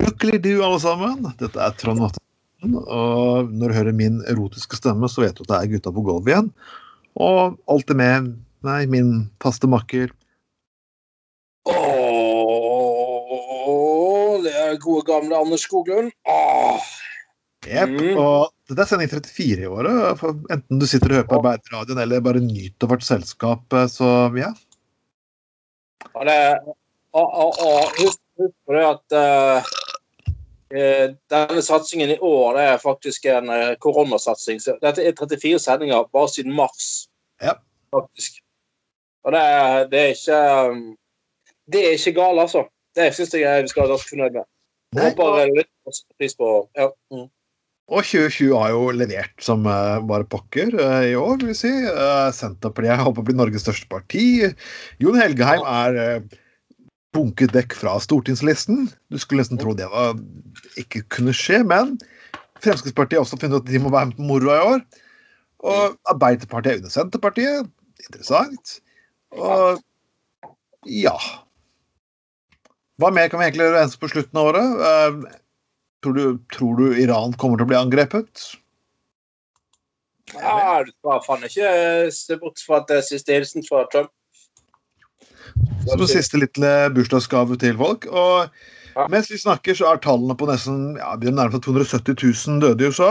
Kukkelidu, alle sammen. Dette er Trond Vatn. Og når du hører min erotiske stemme, så vet du at det er gutta på gulvet igjen. Og alltid med meg, min faste makker. Åh, det er gode gamle Anders Skoglund. Jepp. Mm. Og dette er sending 34 i året. Enten du sitter og hører på Arbeiderradioen eller bare nyter vårt selskap, så ja. Ja, det, og, og, og husk, husk på det at eh, eh, denne satsingen i år det er faktisk en eh, koronasatsing. Så dette er 34 sendinger bare siden mars, Ja. faktisk. Og det, er- det er ikke um, Det er ikke galt, altså. Det syns jeg vi skal være ganske fornøyd med. Håper eh, litt pris på ja. mm. Og 2020 har jo levert som eh, bare pokker eh, i år, vil vi si. Senterpartiet håper å bli Norges største parti. Jon Helgeheim er eh, bunket vekk fra stortingslisten. Du skulle nesten tro det var, ikke kunne skje, men Fremskrittspartiet har også funnet at de må være med på moroa i år. Og Arbeiderpartiet er under Senterpartiet. Interessant. Og ja Hva mer kan vi egentlig rense på slutten av året? Eh, Tror du, tror du Iran kommer til å bli angrepet? ja, du skal faen ikke se bort fra at det siste hilsen fra Trump. Som en siste lille bursdagsgave til folk. Og Ja. mens vi snakker, så er tallene på nesten ja, vi er nærmest seg 270 000 døde i USA.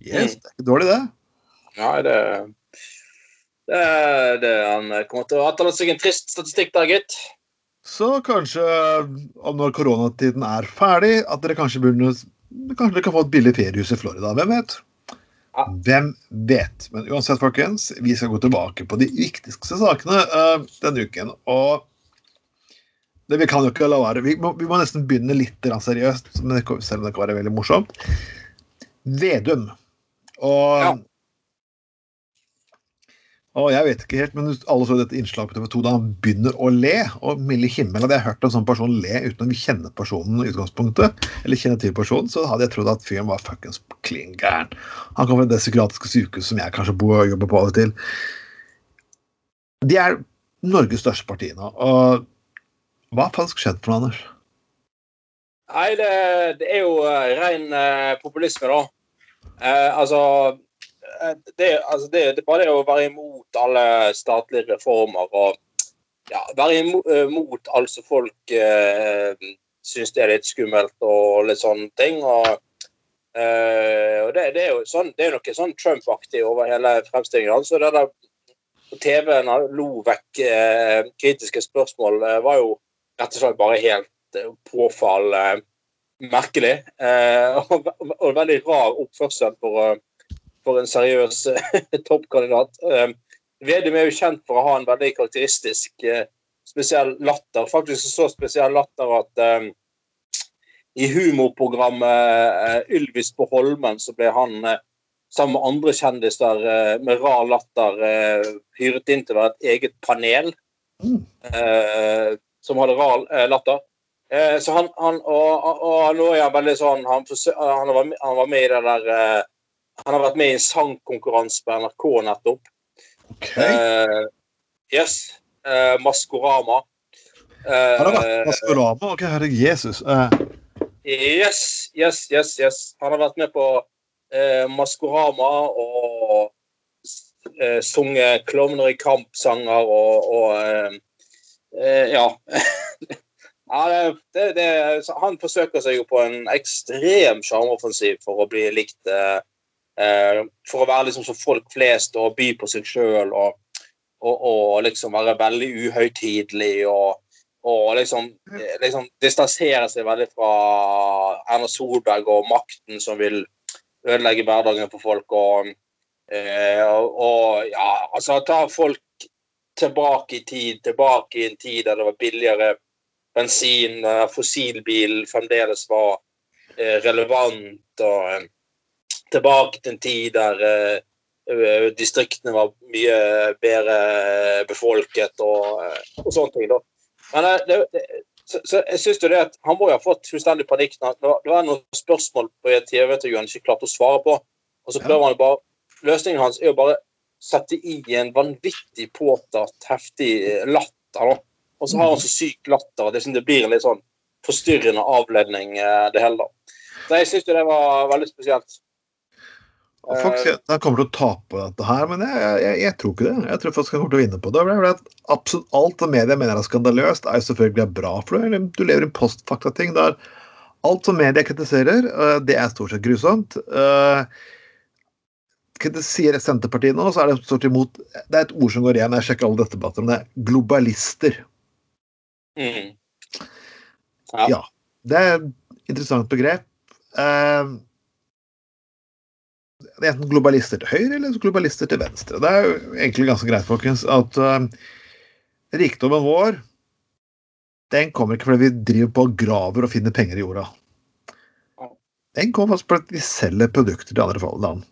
Yes, det er ikke dårlig, det. Nei, det det, det Han kommer til å etterlate seg en trist statistikk der, gitt. Så kanskje når koronatiden er ferdig, at dere kanskje burde Kanskje dere kan få et billig feriehus i Florida. Hvem vet? Hvem vet? Men uansett, folkens, vi skal gå tilbake på de viktigste sakene uh, denne uken. Og det vi kan jo ikke la være Vi må, vi må nesten begynne litt seriøst, selv om det kan være veldig morsomt. Vedum. Og Ja. Og jeg vet ikke helt, men alle så dette innslaget på TV 2 da han begynner å le. Og milde himmel, hadde jeg hørt en sånn person le uten å kjenne personen i utgangspunktet, eller kjenne til personen, så hadde jeg trodd at fyren var fuckings klin gæren. Han kom fra det psykiatriske sykehuset som jeg kanskje bor og jobber på av og til. De er Norges største parti nå. Og hva har faktisk skjedd for noe, Anders? Nei, det, det er jo uh, ren uh, populisme, da. Uh, altså det, altså det, det bare det å være imot alle statlige reformer og ja, være imot, imot alt som folk eh, syns det er litt skummelt og litt sånne ting. Og, eh, og det, det er jo sånn, det er noe sånn Trump-aktig over hele fremstillingen altså det der på TV-en lo vekk eh, kritiske spørsmål, eh, var jo rett og slett bare helt eh, påfallende merkelig. Eh, og, og veldig rar oppførsel for, eh, for en seriøs eh, toppkandidat. Eh, Vedum er jo kjent for å ha en veldig karakteristisk eh, spesiell latter. Faktisk så spesiell latter at eh, i humorprogrammet eh, Ylvis på Holmen så ble han sammen med andre kjendiser med rar latter hyret inn til å være et eget panel Mm. eh, som hadde rar latter. Eh, så han, han og, og, og nå er han veldig sånn Han, han, var, med- han var med i det der Han har vært med i en sangkonkurranse på NRK nettopp. Ok. Uh, yes. Uh, Maskorama. Han Har det vært Maskorama? Ok, herre Jesus. Yes, yes, yes, yes. Han har vært med på Maskorama og sunget klovner i kamp-sanger og, og Ja. ja det, det, han forsøker seg jo på en ekstrem sjarmoffensiv for å bli likt. Eh, for å være liksom som folk flest og by på seg sjøl og, og, og liksom være veldig uhøytidelig og og liksom, eh, liksom distansere seg veldig fra Erna Solberg og makten som vil ødelegge hverdagen for folk. Og, eh, og, ja, altså ta folk tilbake i tid, tilbake i en tid der det var billigere bensin, fossilbil fremdeles var eh, relevant, og eh, tilbake til en tid der eh, distriktene var mye bedre befolket og, eh, og sånne ting. da. Men eh, det, det, så, så jeg synes jo det at Han må jo ha fått fullstendig panikk. Det var, det var noen spørsmål på et TV-intervju han ikke klarte å svare på. og så prøver han jo bare, Løsningen hans er jo bare sette i en vanvittig påtatt, heftig latter. da. Og så har han så syk latter at det, det blir en litt sånn forstyrrende avledning, det hele. da. Så jeg syns det var veldig spesielt. Og Folk sier at han kommer til å tape dette her, men jeg, jeg, jeg tror ikke det. Jeg tror folk kommer til å vinne på det. Absolutt alt som media mener er skandaløst, er jo selvfølgelig bra for deg. Du lever i en postfakta-ting der alt som media kritiserer, øh, det er stort sett grusomt. Uh, kritiserer Senterpartiet nå, så er det stort imot Det er et ord som går igjen, jeg sjekker alle dette debatter, men det er globalister. Mm. Ja. ja. Det er et interessant begrep. Uh, det er enten globalister til høyre eller globalister til venstre. Det er jo egentlig ganske greit, folkens, at uh, rikdommen vår den kommer ikke fordi vi driver på og graver og finner penger i jorda. Den kommer faktisk fordi vi selger produkter til andre land.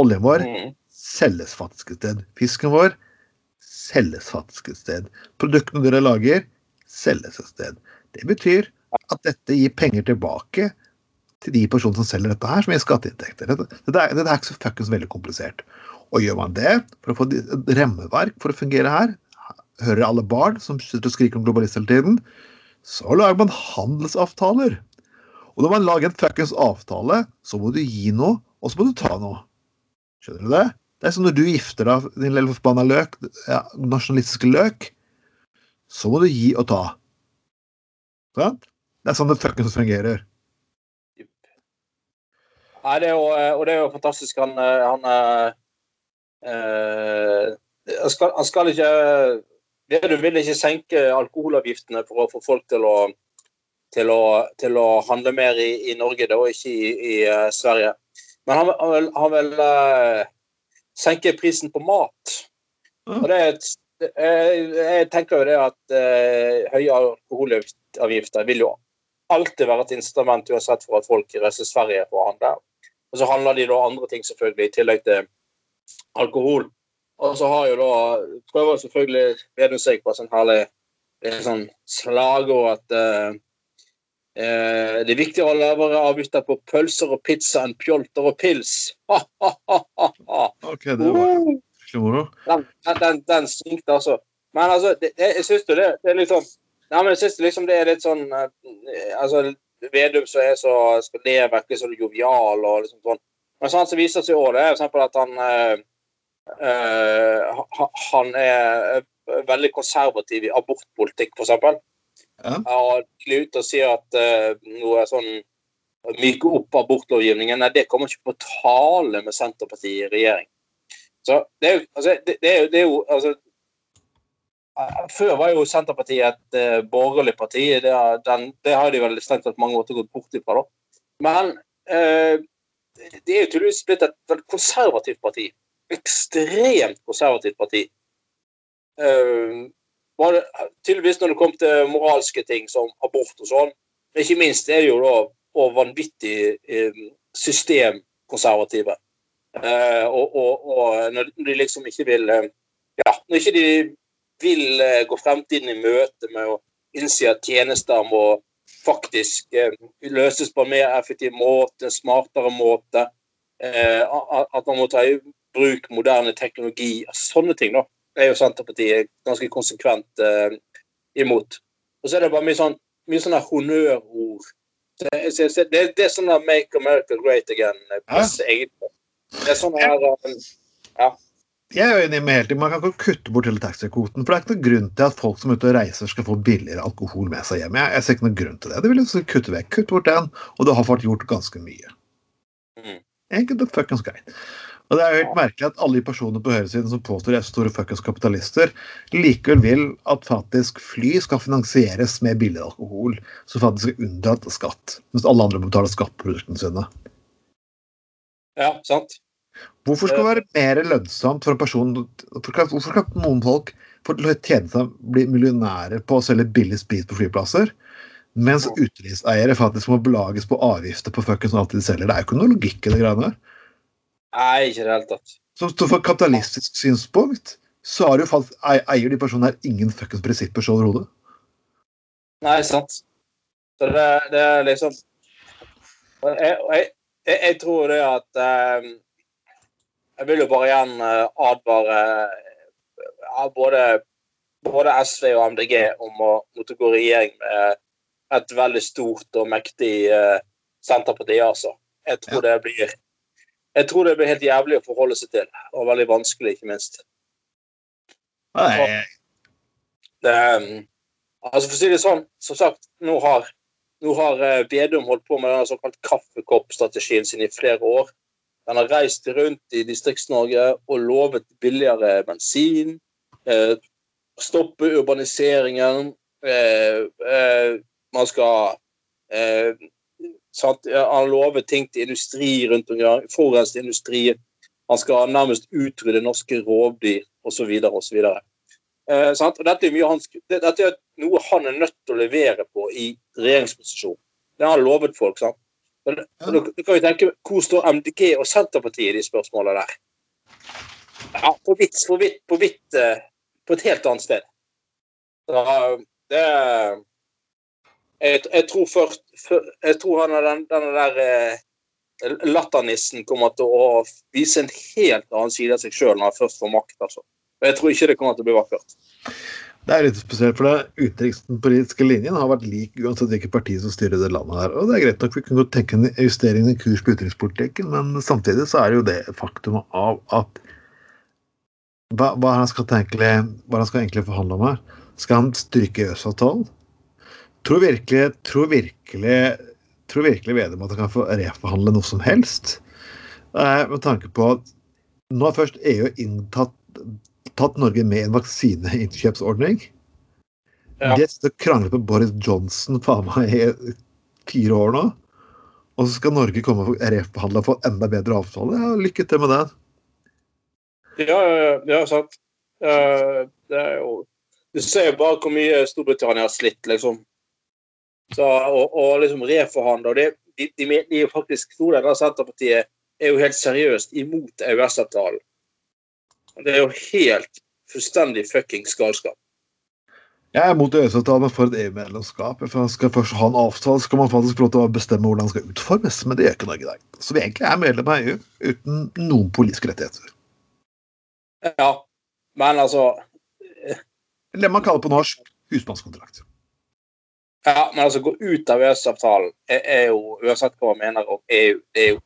Oljen vår mm. selges faktisk et sted. Fisken vår selges faktisk et sted. Produktene dere lager, selges et sted. Det betyr at dette gir penger tilbake til de personene som selger dette her, som gir skatteinntekter. Dette, dette, er, dette er ikke så fuckings veldig komplisert. Og gjør man det for å få et remmeverk for å fungere her, hører alle barn som sitter og skriker om globalist hele tiden, så lager man handelsavtaler. Og når man lager en fuckings avtale, så må du gi noe, og så må du ta noe. Skjønner du det? Det er som når du gifter deg, din lille forbanna løk, ja, nasjonalistiske løk, så må du gi og ta. Sant? Det er sånn det fuckings fungerer. Nei, det er jo, eh, og det er jo fantastisk. Han, eh, han, øh, han, skal, han skal, ikke Du vil ikke senke alkoholavgiftene for å få folk til å, til å, til å handle mer i, i, Norge, da, og ikke i, i Sverige. Men han, han vil, han vil uh, senke prisen på mat. Og det er et, jeg, tenker jo det at uh, høye alkoholavgifter vil jo alltid være et instrument uansett for at folk reiser til Sverige for å handle. Og så handler de da andre ting selvfølgelig, i tillegg til alkohol. Og så har jo da prøver selvfølgelig Vedum seg på sånn herlig sånn slagord at uh, uh, det er viktig å lavere avgifter på pølser og pizza enn pjolter og pils. OK, det var moro. Den, den, den svinkte, altså. Men altså, det, jeg syns jo det, det er litt sånn Nei, men jeg syns liksom det er litt sånn Altså Vedum som er så skal det vekk så jovial og liksom sånn. Men sånn som viser seg i år, er f.eks. at han øh, han er veldig konservativ i abortpolitikk, f.eks. Ja. Og ut og sier at uh, noe sånn myke opp abortlovgivningen, nei, det kommer ikke på tale med Senterpartiet i regjering. Så det er jo, altså, det, det er jo, det er jo altså, før var jo Senterpartiet et uh, borgerlig parti. Det, den, det, har de vel strengt tatt mange måter gått bort ifra. da. Men uh, det er jo tydeligvis blitt et veldig konservativt parti. Ekstremt konservativt parti. Uh, det, tydeligvis når det kom til moralske ting som abort og sånn. Men ikke minst er det jo da og vanvittig systemkonservative. og, og, og når de liksom ikke vil ja, når ikke de vil eh, gå fremtiden i møte med å innse at tjenester må faktisk eh, løses på en mer effektiv måte, en smartere måte. Eh, at man må ta i bruk moderne teknologi. Sånne ting da, er jo Senterpartiet ganske konsekvent imot. Og så er det bare mye sånn mye sånne honnørord. Det, det, det, er sånn 'Make America Great Again'. Det er sånn her Ja. Jeg er jo enig med helt Man kan ikke kutte bort hele taxikvoten. For det er ikke noen grunn til at folk som er ute og reiser, skal få billigere alkohol med seg hjem. Jeg, jeg ser ikke noen grunn til det. Det vil liksom kutte vekk. Kutt bort den, og det har fått gjort ganske mye. Mm. Enkelt og fuckings greit. Og det er jo helt merkelig at alle de personene på høyresiden som påstår de er store fuckings kapitalister, likevel vil at faktisk fly skal finansieres med billig alkohol, som faktisk er unndratt skatt, mens alle andre må betale skatt på produktene sine. Ja, sant. Hvorfor skal det være mer lønnsomt for en person Hvorfor skal noen folk få tjene seg bli millionærer på å selge billig sprit på flyplasser, mens utelivseiere faktisk må belages på avgifter på fuckings alt de selger? Det er jo ikke noe logikk i det greiene der. Nei, ikke i det hele tatt. Så for kapitalistisk synspunkt så har jo faktisk, eier de personene her ingen fuckings prinsipper så overhodet. Nei, sant. Så det, det er liksom jeg, jeg, jeg, tror det at um, jeg vil jo bare igjen eh, advare ja, både, både, SV og MDG om å måtte gå i regjering med et veldig stort og mektig uh, Senterparti, altså. Jeg tror, det blir, jeg tror det blir helt jævlig å forholde seg til, og veldig vanskelig, ikke minst. Nei. Det, um, altså For å si det sånn, som sagt, nå har, nå har Bedum holdt på med den såkalt kaffekoppstrategien sin i flere år. Den har reist rundt i Distrikts-Norge og lovet billigere bensin. Eh, stoppe urbaniseringen. Uh, man skal sant? Han lover ting til industri rundt omkring, forurenset industri. Han skal nærmest utrydde norske rovdyr osv. osv. Eh, dette, er dette er noe han er nødt til å levere på i regjeringsposisjon. Det har han lovet folk. sant? Men, ja. du, kan jo tenke, Hvor står MDG og Senterpartiet i de spørsmålene der? Ja, På vidt, på vidt, på, vidt, eh, på et helt annet sted. Så, det jeg, jeg, tror først Jeg tror han er den, denne der eh, latternissen kommer til å vise en helt annen side av seg sjøl når han først får makt. altså. Og jeg tror ikke det kommer til å bli vakkert. Det er litt spesielt, for den utenrikspolitiske linjen har vært lik uansett hvilket parti som styrer det landet her. Og det er greit nok vi kunne tenke en justering i kurs på utenrikspolitikken, men samtidig så er det jo det faktumet av at hva, hva, han skal tenke, hva han skal egentlig forhandle om her? Skal han stryke EØS-avtalen? Tror virkelig, tror virkelig tror virkelig Vedum at han kan få reforhandle noe som helst? Eh, med tanke på at nå har først EU inntatt tatt Norge med en vaksineinnkjøpsordning. Ja. De har kranglet med Boris Johnson faen meg i fire år nå. Og så skal Norge komme og reforhandle og få enda bedre avtale. Ja, lykke til med det. Ja, ja, ja, sant. Uh, det er jo Du ser jo bare hvor mye Storbritannia har slitt, liksom. Så, og, og liksom reforhandle. Og det, de, de, de, er jo faktisk Store der Senterpartiet er jo helt seriøst imot EØS-avtalen. Det er jo helt fullstendig fuckings galskap. Jeg er mot EØS-avtalen for et EU-medlemskap. Skal først ha en avtale, skal man faktisk få lov til å bestemme hvordan den skal utformes. Men det gjør ikke Norge i dag. Så vi egentlig er medlem av EU uten noen politiske rettigheter. Ja, men altså Eller man kaller på norsk husmannskontrakt. Ja, men altså gå ut av EØS-avtalen er, er, jo, uansett hva man mener om EU, det er jo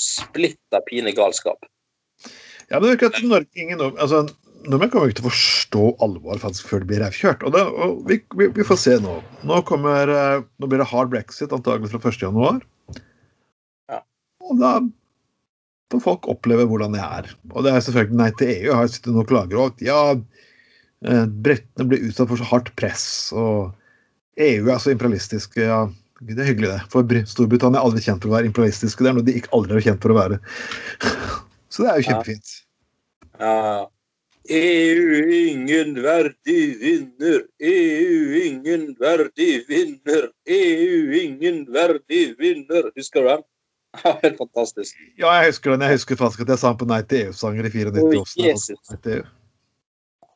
splitter pine galskap. Ja, men det virker at Norge, ingen, altså, Nordmenn kommer ikke til å forstå faktisk før det blir revkjørt. Og, det, og vi, vi, vi, får se nå. Nå, kommer, eh, nå blir det hard brexit antagelig fra 1.1. Ja. Og da får folk oppleve hvordan det er. Og det er selvfølgelig Nei til EU har sittet og klager over at ja, eh, britene blir utsatt for så hardt press. og EU er så imperialistisk. ja, Det er hyggelig, det. For Storbritannia er aldri kjent for å være imperialistiske. Det er noe de ikke aldri har kjent for å være. Så det er jo kjempefint. Ja. EU ingen verdig vinner, EU ingen verdig vinner, EU ingen verdig vinner. Husker du den? Helt fantastisk. Ja, jeg husker den. Jeg husker faktisk at jeg sang på Nei til EU-sanger i 94. Å, Jesus. E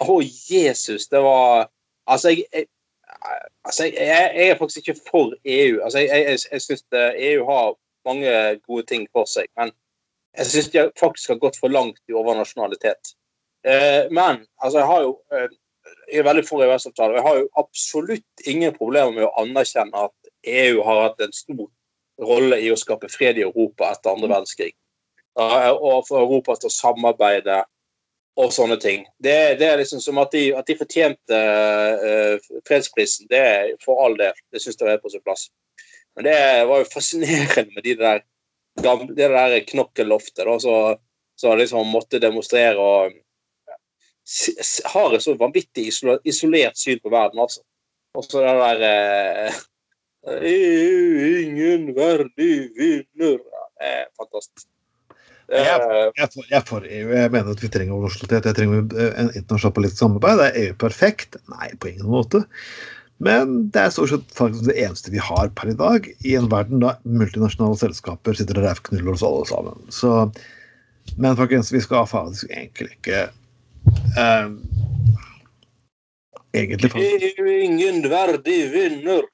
Å, Jesus. Det var Altså, jeg, jeg altså, jeg, jeg, er faktisk ikke for EU. Altså, jeg, jeg, jeg syns EU har mange gode ting for seg. Men jeg syns de faktisk har gått for langt i overnasjonalitet. Eh, men altså, jeg har jo eh, jeg er veldig for EØS-avtalen. Jeg har jo absolutt ingen problemer med å anerkjenne at EU har hatt en stor rolle i å skape fred i Europa etter andre verdenskrig. Og for Europa til å samarbeide og sånne ting. Det, det er liksom som at de, at de fortjente uh, fredsprisen. Det er for all del. Det syns jeg er på sin plass. Men det var jo fascinerende med de der det der knokkelloftet da, så, så liksom måtte demonstrere og har et så vanvittig isolert syn på verden, altså. Og så det der eh, Ingen verdig vinner. eh, fantastisk. Jeg jeg, er for, EU. Jeg mener at vi trenger. Jeg trenger en internasjonal politisk samarbeid. Er EU perfekt? Nei, på ingen måte. Men det er stort sett faktisk det eneste vi har per i dag, i en verden da multinasjonale selskaper sitter og rævknuller oss alle sammen. Så, men folkens, vi skal faktisk egentlig ikke uh, Egentlig faktisk Ingen verdig vinner.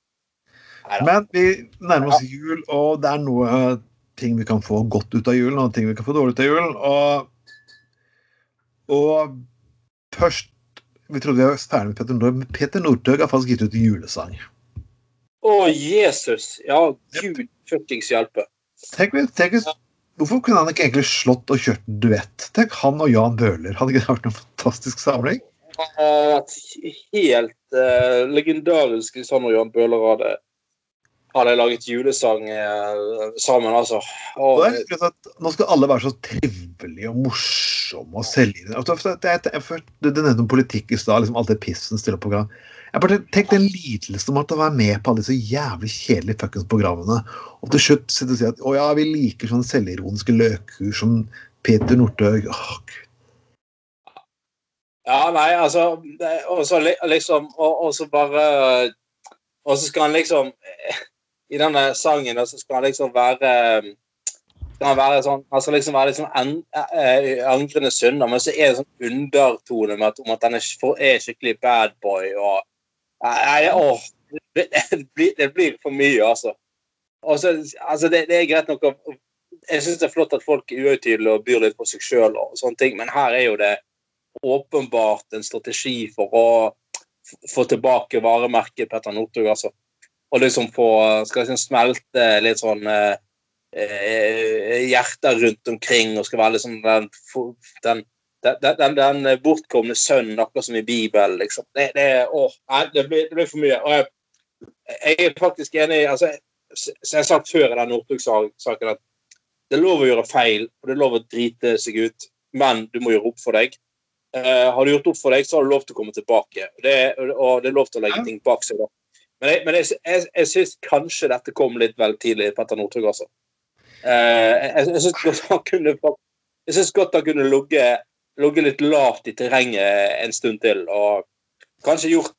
Men vi nærmer oss jul, og det er noe ting vi kan få godt ut av julen, og ting vi kan få dårlig ut av julen. Og, og først vi trodde vi var ferdig med Peter Northug. Petter Northug har faktisk gitt ut julesang. Å, Jesus! Ja, gud fuckings hjelpe. Tenk, tenk, hvorfor kunne han ikke egentlig slått og kjørt duett? Tenk han og Jan Bøhler. Hadde ikke det vært en fantastisk samling? Uh, helt uh, legendarisk hvis han og Jan Bøhler hadde, hadde jeg laget julesang eh, sammen, altså. Og Nå skal alle være så trivelige og morsomme og følte- Du nevnte politikk i stad, liksom alt det pissen stiller på gang. Jeg bare Tenk den lidelsen om at å være med på alle disse jævlig kjedelige fuckings programmene, og til slutt sitte og si at å ja, vi liker sånne selvironiske løkhuer som Peter Northug. Gud. ja, nei, altså Og så liksom Og, og så bare Og så skal han liksom eh, I denne sangen så skal han liksom være skal han være sånn, han skal liksom være liksom en, eh, angrende synder, men så er det sånn undertone med at, om at han er, er skikkelig bad boy. og Nei, åh, det, blir, det blir for mye, altså. Så, altså det, det er greit nok å Jeg syns det er flott at folk er uhøytidelige og byr litt på seg sjøl, men her er jo det åpenbart en strategi for å få tilbake varemerket Petter Northug, altså. Og liksom få Skal liksom smelte litt sånn eh, eh, hjerter rundt omkring og skal være liksom den, den, den, den, den bortkomne sønnen, akkurat som i Bibelen, liksom. Det, det, det, blir, det blir for mye. Og jeg, jeg er faktisk enig altså, Som jeg sagt før i den Northug-saken, at det er lov å gjøre feil, og det er lov å drite seg ut, men du må gjøre opp for deg. Uh, har du gjort opp for deg, så har du lov til å komme tilbake. Det, og det er lov til å legge ting bak seg. da. Men jeg, men jeg, jeg, jeg syns kanskje dette kom litt vel tidlig, Petter Northug, altså. Eh, jeg jeg syns godt han kunne synes godt han kunne ligge ligge litt lavt i terrenget en stund til, og kanskje gjort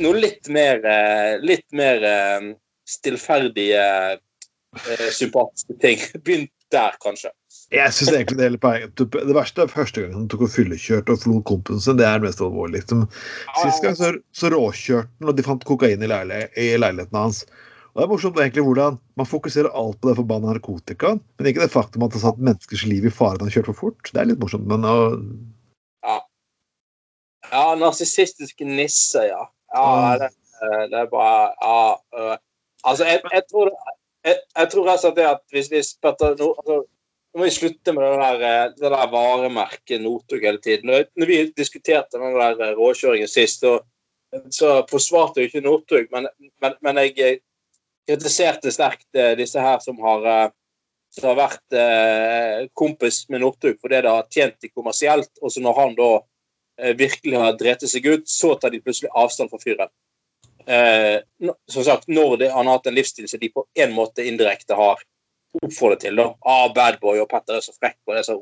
noe litt mer eh, Litt mer eh, stillferdige, eh, sympatiske ting. Begynt der, kanskje. Jeg synes egentlig Det hele poenget Det verste er første gang han tok og fyllekjørte og forlot kompisen sin. Det er det mest alvorlige. Liksom. Sist gang så, så råkjørte han, og de fant kokain i, leile, i leiligheten hans. Og Det er morsomt egentlig hvordan man fokuserer alt på det forbanna narkotikaen, men ikke det faktum at det satt menneskers liv i fare da han kjørte for fort. Det er litt morsomt, men og... Ja, narsissistiske nisse, ja. Ja, det, det er bare Ja. øh, altså, jeg, jeg tror jeg, jeg tror rett og slett det at hvis, hvis Petter altså, må vi slutte med det der, eh, det der varemerket Northug hele tiden. Når, vi diskuterte den der eh, råkjøringen sist, så, så forsvarte jo ikke Northug, men, men, men jeg eh, kritiserte sterkt disse her som har som har vært kompis med Northug fordi det har tjent de kommersielt. Og så når han da virkelig har drept seg ut, så tar de plutselig avstand fra fyren. Eh, som sagt, når det, han har hatt en livsstil som de på en måte indirekte har oppfordret til. da, ah, Bad boy og Petter er så frekk på det. Så,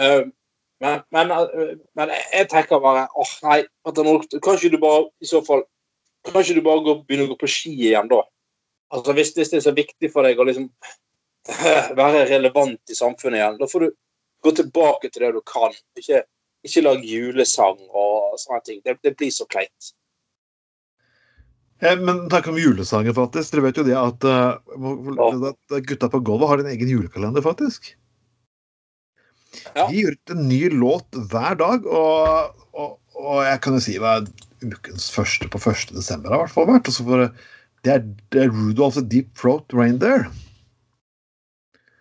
uh, men, men, uh, men jeg tenker bare åh nei, Petter Northug, kan ikke du bare i så fall kan ikke du bare gå, begynne å gå på ski igjen, da? Altså, hvis, hvis det er så viktig for deg å liksom være relevant i samfunnet igjen, da får du gå tilbake til det du kan. Ikke, ikke lag julesang og sånne ting. Det, det blir så kleint. Eh, Men takk om julesanger, faktisk. Dere vet jo det at, uh, at gutta på gulvet har en egen julekalender, faktisk. Ja. De gir ut en ny låt hver dag, og, og, og jeg kan jo si hva ukens første på 1. desember har hvert fall vært. Og så får det, er, det er Rudolph the Deep Throat Reindeer.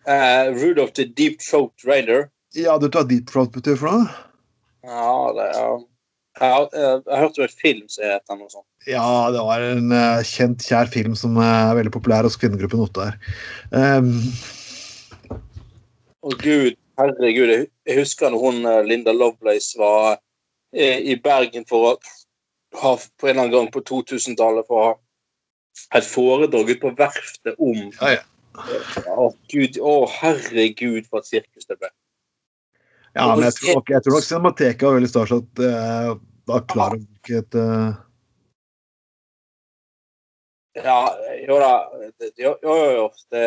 Uh, Rudolph the Deep Throat Reindeer? Ja, du tar Deep Throat betyr for noe? Ja, det er jeg har, jeg jeg hørt jo en film som heter noe sånt. Ja, det var en uh, kjent, kjær film som er veldig populær hos kvinnegruppen Ottar. Um, Å gud, herregud. Jeg husker når hun eh, Linda Lovelace var i Bergen for å ha på en eller annen gang på 2000-tallet for å ha et foredrag ute på verftet om Ja, ja. Å, gud, å, herregud, for et sirkus det ble. ja, men jeg tror nok, jeg tror nok Cinemateket var veldig starsatt uh, var klar over hvilket uh, Ja, jo da. Jo, jo, jo. Det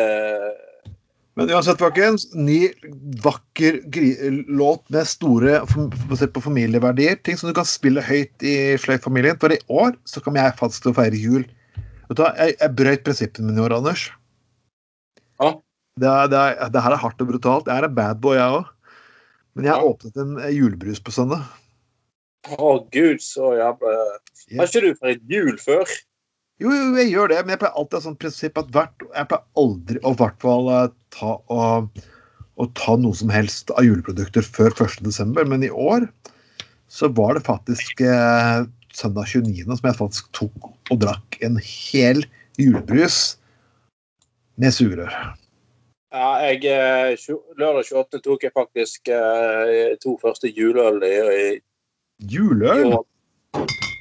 Men uansett, folkens. Ny, vakker låt med store basert på familieverdier. Ting som du kan spille høyt i Sløyt-familien. For i år så kommer jeg faktisk til å feire jul. Vet du hva, Jeg, jeg brøyt prinsippene mine i år, Anders. Ja. Det, er, det, er, det her er hardt og brutalt. Jeg er en bad boy, jeg òg. Men jeg har Ja. åpnet en eh, julebrus på søndag. Å gud, så jævla Har ikke du feiret jul før? Jo, jo, jeg gjør det, men jeg pleier alltid å ha sånn prinsipp at hvert Jeg pleier aldri å hvert fall eh, ta og, og ta noe som helst av juleprodukter før 1.12., men i år så var det faktisk eh, søndag 29. som jeg faktisk tok og drakk en hel julebrus med sugerør. Ja, jeg, eh, lørdag 28. tok jeg faktisk eh, to første juleøl i, i, i Juleøl?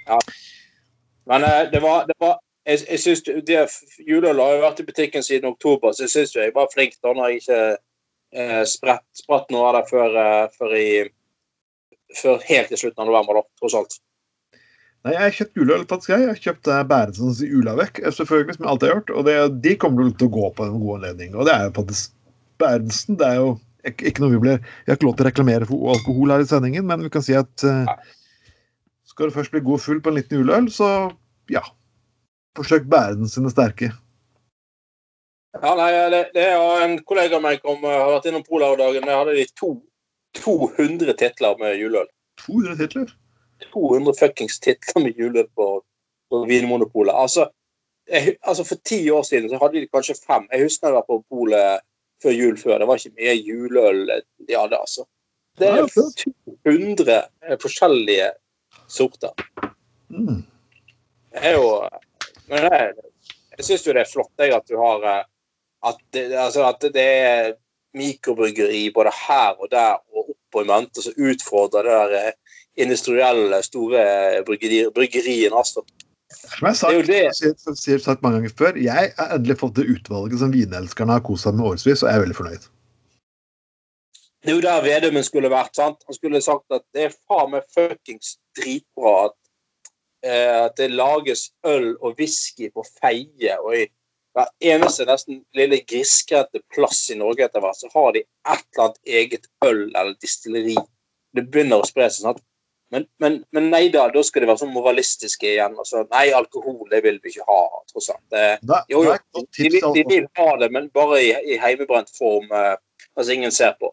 Ja. Men eh, det var, det var Jeg, jeg synes det- Juleøl har jo vært i butikken siden oktober, så jeg syns jeg var flink da når jeg ikke eh, spratt, spratt noe av det før, eh, før, i, før helt i slutten av november, da, tross alt. Nei, jeg har kjøpt juleøl, faktisk. jeg. Har kjøpt eh, Bærensens Julavekk, eh, selvfølgelig, som jeg alltid har gjort. Og det, de kommer til å gå på en god anledning. Og det er jo faktisk Bærensen. Det er jo ikke ikke noe vi blir Vi har ikke lov til å reklamere for alkohol her i sendingen, men vi kan si at eh, skal du først bli god full på en liten juleøl, så ja. Forsøk Bæren sine sterke. Ja, nei, det, det er en kollega av meg som eh, har vært innom om. Der hadde de to, 200 titler med juleøl. 200 titler. 200 fuckings titler med juleøl på, på Vinmonopolet. Altså, jeg, altså, for ti år siden så hadde de kanskje fem. Jeg husker jeg var på polet før jul før. Det var ikke mye juleøl de hadde, altså. Det er 200 forskjellige sorter. Mm. Det er jo Men det jeg syns jo det er flott jeg, at du har eh, at det, altså, at det er mikrobryggeri både her og der og opp og i mente som utfordrer det der eh, industrielle, store bryggeri, bryggerien Altså. Som jeg har Det sagt, sier sagt mange ganger før, jeg har endelig fått det utvalget som vinelskerne har kost seg med årevis, og jeg er veldig fornøyd. Det er jo der Vedumen skulle vært. sant? Han skulle sagt at det er faen meg fuckings dritbra at, at det lages øl og whisky på Feie. Og i hver eneste nesten lille grisgrendte plass i Norge etter hvert, så har de et eller annet eget øl eller distilleri. Det begynner å spre seg. sant? Men, men, men nei da, da skal de være sånn moralistiske igjen. Altså, Nei, alkohol det vil vi ikke ha, tross alt. Det, Da, jo, jo, de, de vil ha det, men bare i, i heimebrent form. Eh, altså ingen ser på.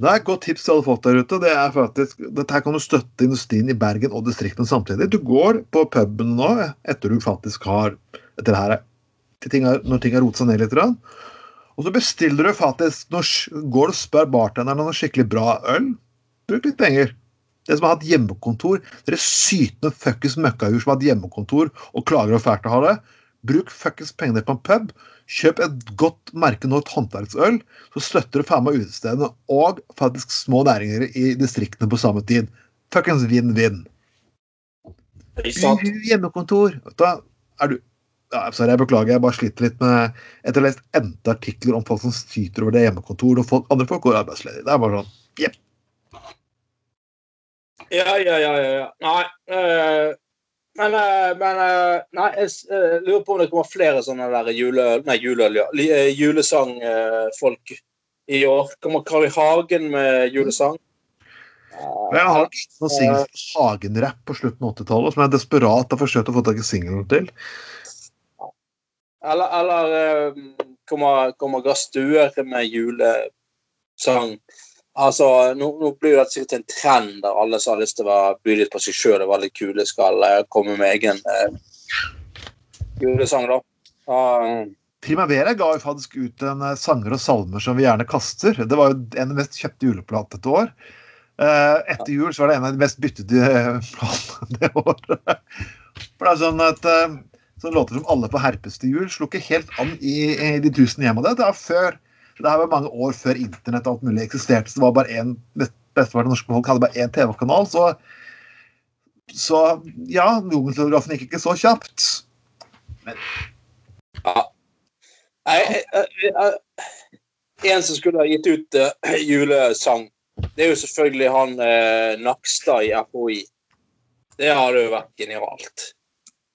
Det er et godt tips til alle folk der ute. Det er faktisk, dette kan du støtte industrien i Bergen og distriktene samtidig. Du går på puben nå etter du faktisk har etter det her, til ting er, når ting har rotet seg ned litt. Og så bestiller du faktisk når, Går du og spør bartenderen om noe skikkelig bra øl, bruk litt penger. Det som har hatt hjemmekontor, dere sytende fuckings møkkahur som har hatt hjemmekontor og klager og fælt å ha det, bruk fuckings pengene på en pub. Kjøp et godt merke nå, et håndverksøl så støtter du faen meg utestedene og faktisk små næringer i distriktene på samme tid. Fuckings vinn-vinn. Hjemmekontor. Da er du ja, Sorry, jeg beklager, jeg bare sliter litt med Etter å ha lest endte artikler om folk som syter over det hjemmekontor, og folk, andre folk går arbeidsledige. Det er bare sånn Jepp. Ja, ja, ja. ja. Nei. eh, men eh, men eh, Nei, jeg eh, lurer på om det kommer flere sånne der jule, Nei. Eh, Julesangfolk i år. Kommer Kari Hagen med julesang? Men Jeg har noen singler fra Hagen-rapp på slutten av 80-tallet som jeg desperat har forsøkt å få tak i singelen til. Eller, eller kommer, kommer, Gass Gastuer med julesang? Altså, nå, nå blir det sikkert en trend der alle som har lyst til å by litt på seg sjøl og være litt kule, skal uh, komme med egen uh, julesang, da. Uh, Primavera ga jo faktisk ut en sanger og salmer som vi gjerne kaster. Det var jo en av de mest kjøpte juleplatene et år. Etter jul så var det en av de mest byttede platene det året. For det er sånn at sånne låter som Alle på herpes til jul slo ikke helt an i, i de tusen hjem. Og det, det var det her var mange år før internett og alt mulig eksisterte. Så det var bare én Besteparten av norske folk hadde bare én TV-kanal. Så, så ja, jungeltelegrafen gikk ikke så kjapt. Ja. Nei, eh, eh, eh, en som skulle ha gitt ut uh, julesang, det er jo selvfølgelig han uh, Nakstad i FHI. Det hadde jo vært genialt.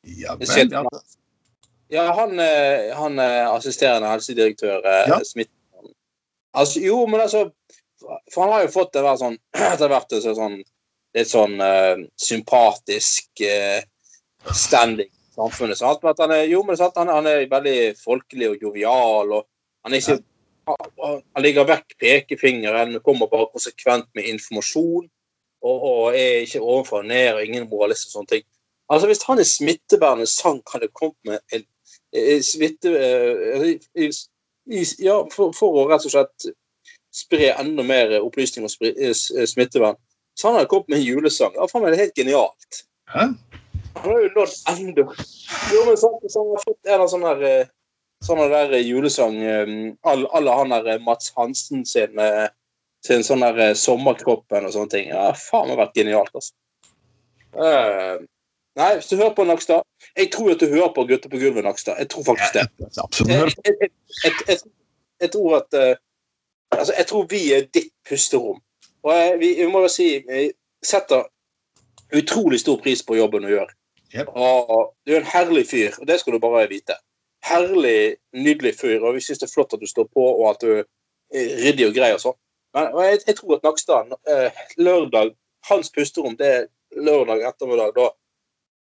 Ja, men vel, ja. Ja, han, uh, han assisterende helsedirektør Ja. Smith. Altså, jo, men altså For han har jo fått det der sånn etter hvert så sånn litt sånn uh, sympatisk uh, standing i samfunnet. Sant? Men at han er, jo, men sant? Han, han er veldig folkelig og jovial. og Han er ikke han, han ligger vekk pekefingeren, kommer bare konsekvent med informasjon. Og, og er ikke ovenfor og ned, og ingen moralist og sånne ting. Altså, Hvis han i smittebærende sang hadde kommet med en, en smitte... Uh, Ja, for, for å rett og slett spre enda mer opplysning om eh, eh, smittevern, så han har kommet med en julesang. Ja, faen meg, det er helt genialt. Hæ? Han har jo nådd enda Jo, men sant, så han har fått en av sånne der, eh, sånne der julesang Alle alle han der Mats Hansen sin, sin sånn der Sommerkroppen og sånne ting. Ja, faen meg vært genialt, altså. Eh, nei, hvis du hører på Nakstad Jeg tror at du hører på Gutter på gulvet, Nakstad. Jeg tror faktisk det. Jeg, jeg, jeg, jeg, jeg, jeg tror at uh, Altså, jeg tror vi er ditt pusterom. Og jeg, vi, vi må jo si vi setter utrolig stor pris på jobben du gjør. Yep. Og du er en herlig fyr, og det skal du bare vite. Herlig, nydelig fyr, og vi syns det er flott at du står på, og at du er ryddig og grei og sånn. Men og jeg tror at Nakstad, uh, lørdag Hans pusterom, det er lørdag ettermiddag. Da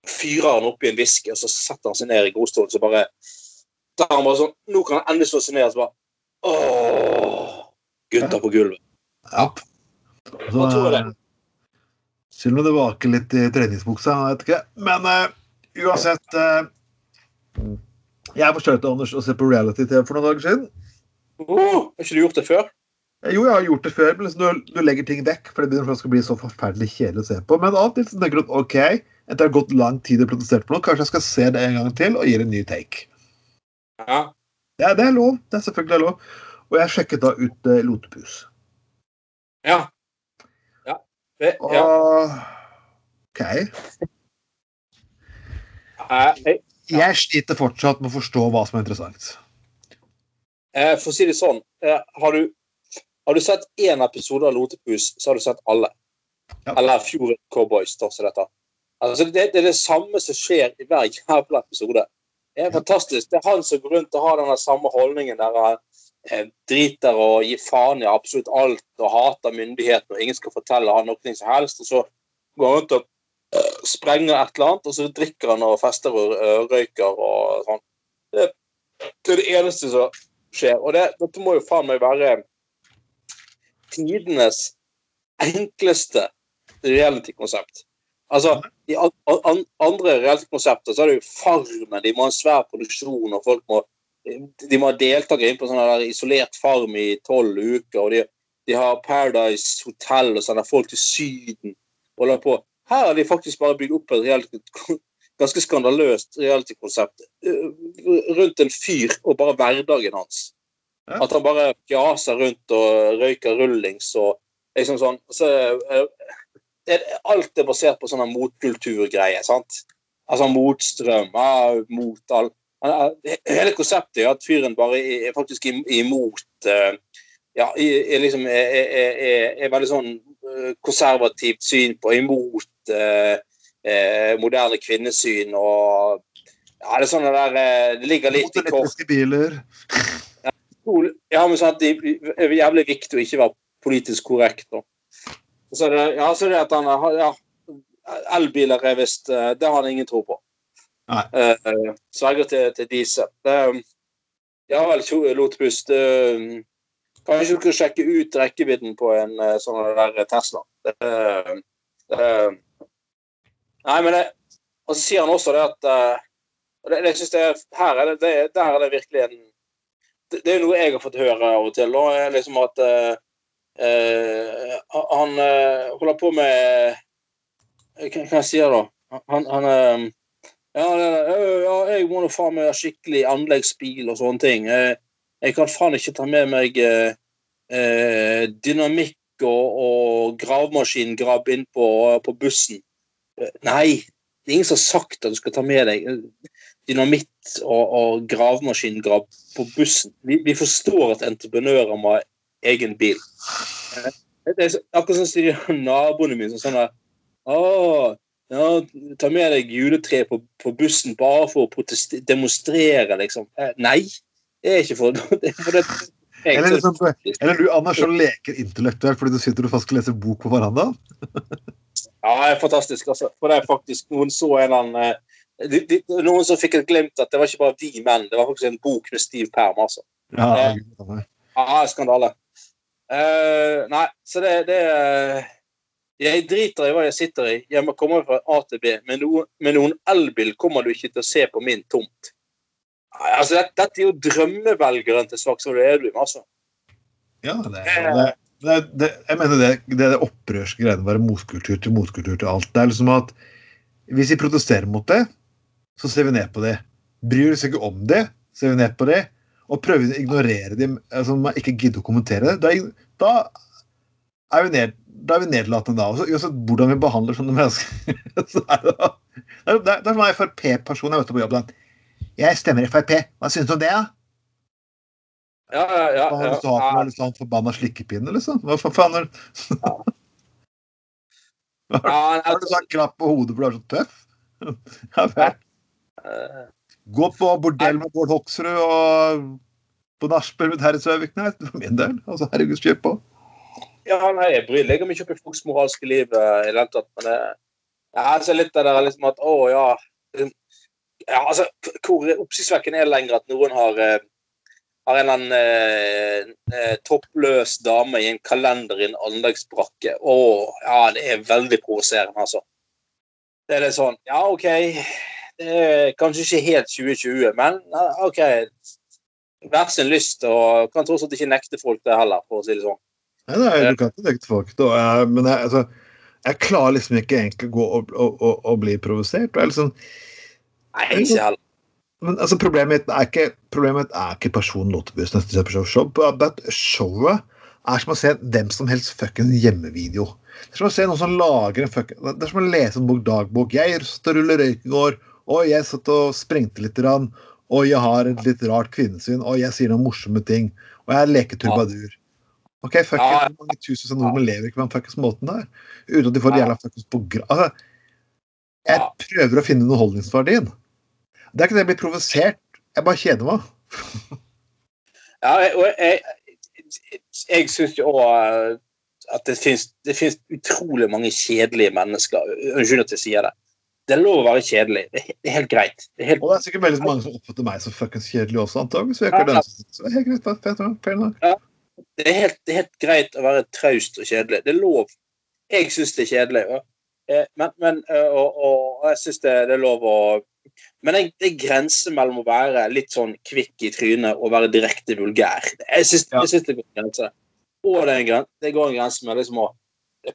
fyrer han opp i en whisky, og så setter han seg ned i godstolen, så bare er han bare sånn Nå kan han endelig slå seg ned, og så bare Ååå! gutter på gulvet. Ja. Så, Selv om det vaker litt i treningsbuksa, jeg vet ikke. Men uh, uansett uh, Jeg forsøkte Anders å se på reality-TV for noen dager siden. Oh, har ikke du gjort det før? Eh, Jo, jeg har gjort det før, men liksom du, du legger ting vekk. For det begynner å bli så forferdelig kjedelig å se på. Men av og til så tenker du OK, etter å ha gått lang tid og protestert på noe, kanskje jeg skal se det en gang til og gi det en ny take. Ja. Ja, det er lov. Det er selvfølgelig lov. Og jeg sjekket da ut eh, Lotepus. Ja. Ja. Det, Og. OK. Jeg, sliter fortsatt med å forstå hva som er interessant. eh, for å si det sånn, eh, har du, har du sett én episode av Lotepus, så har du sett alle. Ja. Eller Fjord Cowboys, da, som dette. Altså, det, det er det samme som skjer i hver jævla episode. Det er fantastisk. Det er han som går rundt og har den samme holdningen der han eh, driter og gir faen i absolutt alt og hater myndighetene og ingen skal fortelle han noe som helst. Og så går han rundt og eh, sprenger et eller annet, og så drikker han og fester og eh, røyker og sånn. Det, det er det eneste som skjer. Og det, dette må jo faen meg være tidenes enkleste reality-konsept. Altså, I an, an, andre reality-konsepter så er det jo Farmen, de må ha en svær produksjon, og folk må de må ha deltakere inn på sånn der isolert farm i tolv uker, og de, de har Paradise Hotel og sender folk til Syden. og holder på. Her har de faktisk bare bygd opp et reality, ganske skandaløst reality-konsept eh, rundt en fyr og bare hverdagen hans. At han bare fjaser rundt og røyker rullings og liksom sånn. Så, det, alt er basert på sånne motkulturgreier. sant? Altså motstrøm, ja, mot all er- Hele konseptet er at fyren bare er er faktisk imot eh, Ja, er, er liksom er, er, er, er veldig sånn eh, konservativt syn på imot eh, moderne kvinnesyn og Ja, det er sånn det der Det ligger litt i kort biler. ja, men sant, det er jævlig viktig å ikke være politisk korrekt. Da. Så er det, ja, så er det at han har ja, Elbiler er visst eh, Det har han ingen tro på. Eh, sverger til, til diesel. Det, ja vel, Lotepus. det- Kanskje du kan sjekke ut rekkevidden på en uh, sånn der Tesla. Uh, nei, men det, Og så sier han også det at det, det synes jeg, her er det, det, Der er det virkelig en det, det er noe jeg har fått høre av og til. Og liksom at han eh, holder på med Hva kan jeg sier da? Han, han eh, ja, ja, jeg må nå faen meg ha skikkelig anleggsbil og sånne ting. Eh, jeg kan faen ikke ta med meg eh, eh, dynamikk og, og gravemaskingrabb inn på, på bussen. Eh, Nei, det er ingen som har sagt at du skal ta med deg eh, dynamitt og, og gravemaskingrabb på bussen. Vi, vi forstår at entreprenører må egen bil. Det er akkurat sånn som de naboene mine som sånn at Å, ja, ta med deg juletre på, på bussen bare for å demonstrere, liksom. Nei, det er ikke for, det er for det. Eller, liksom, eller du, Anders, som leker intellektuelt fordi du sitter og faktisk leser bok på verandaen. Ja, det er fantastisk. Altså. For det er faktisk noen så en eller annen eh, de, de, Noen som fikk et glimt at det var ikke bare vi menn, det var faktisk en bok med stiv perm. altså. Ja, eh, Ja, skandale. Eh, nei, så det, det Jeg driter i hva jeg sitter i. Jeg må komme fra A til B. Med noen, elbil kommer du ikke til å se på min tomt. Altså, dette, dette er jo drømmevelgeren til Slagsvold Vedum, altså. Ja, det, er- det, det, det, jeg mener det, det det opprørske greiene å være motkultur til motkultur til alt. Det er liksom at hvis vi protesterer mot det, så ser vi ned på det. Bryr vi oss ikke om det, ser vi ned på det. Og prøver å ignorere dem, altså man ikke gidder å kommentere det, da, er vi ned, da er vi nedlatende da. Også, uansett hvordan vi behandler sånne mennesker. så er det, det, er, det er som en Frp-person jeg møtte på jobb. Den. Jeg stemmer Frp. Hva syns du om det, da? Ja, ja, ja. Hva har du til å ha for en forbanna slikkepinne, liksom? Hva fa- faen er det? ja, Har du altså, sånn klapp på hodet for du er så tøff? Ja, Gå på bordell med Bård Hoksrud og på nachspiel med Terje Søvik. Nei, for min del. Altså, herregud, kjør på. ja, nei, jeg bryr meg ikke opp i folks moralske liv eh, i det hele tatt, men det jeg ser litt av det liksom at å ja liksom, ja, altså, Hvor oppsiktsvekkende er det lenger at noen har eh, har en eller annen eh, eh, toppløs dame i en kalender i en anleggsbrakke. Å, ja, det er veldig provoserende, altså. Det er litt sånn Ja, OK. Det er kanskje ikke helt 2020, men OK. Vær sin lyst, og kan tross alt ikke nekte folk det heller, for å si det sånn. Nei, nei, du kan ikke nekte folk. Da. Jeg, men jeg, altså, jeg klarer liksom ikke egentlig å gå og, og, og, og bli provosert. Det er liksom, Nei, ikke heller. men altså, problemet mitt er ikke, problemet er ikke personen Lottebuss neste show. show. But showet er som å se hvem som helst fucking hjemmevideo. Det er som å se noen som lager en fucking Det er som å lese en bok dagbok. Jeg ruller røyk i går. Og jeg satt og sprengte litt. Rann. Og jeg har et litt rart kvinnesyn. Og jeg sier noen morsomme ting. Og jeg leker turbadur'. Ok, fuck Ja. it. Mange tusen nordmenn lever ikke på den fuckings måten der? Uten at de får Ja. jævla fuckings program... Altså, jeg prøver å finne underholdningsverdien. Det er ikke det jeg blir provosert. Jeg bare kjeder meg. Ja, jeg- og jeg, jeg, jeg syns jo òg at det finnes, det finnes utrolig mange kjedelige mennesker. Unnskyld at jeg sier det. Det er lov å være kjedelig. Det er, helt greit. Det er helt, Og det er sikkert veldig mange som oppfatter meg som fuckings kjedelig også, antakeligvis. Ja, ja. så det er helt greit. enough, det er helt, det er helt greit å være traust og kjedelig. Det er lov. Jeg syns det er kjedelig. og- eh, Men, men, eh, og, og, jeg syns det, det er lov å Men er- det er grenser mellom å være litt sånn kvikk i trynet og være direkte vulgær. Jeg syns, Ja. det går en grense. Og det går en grense med liksom å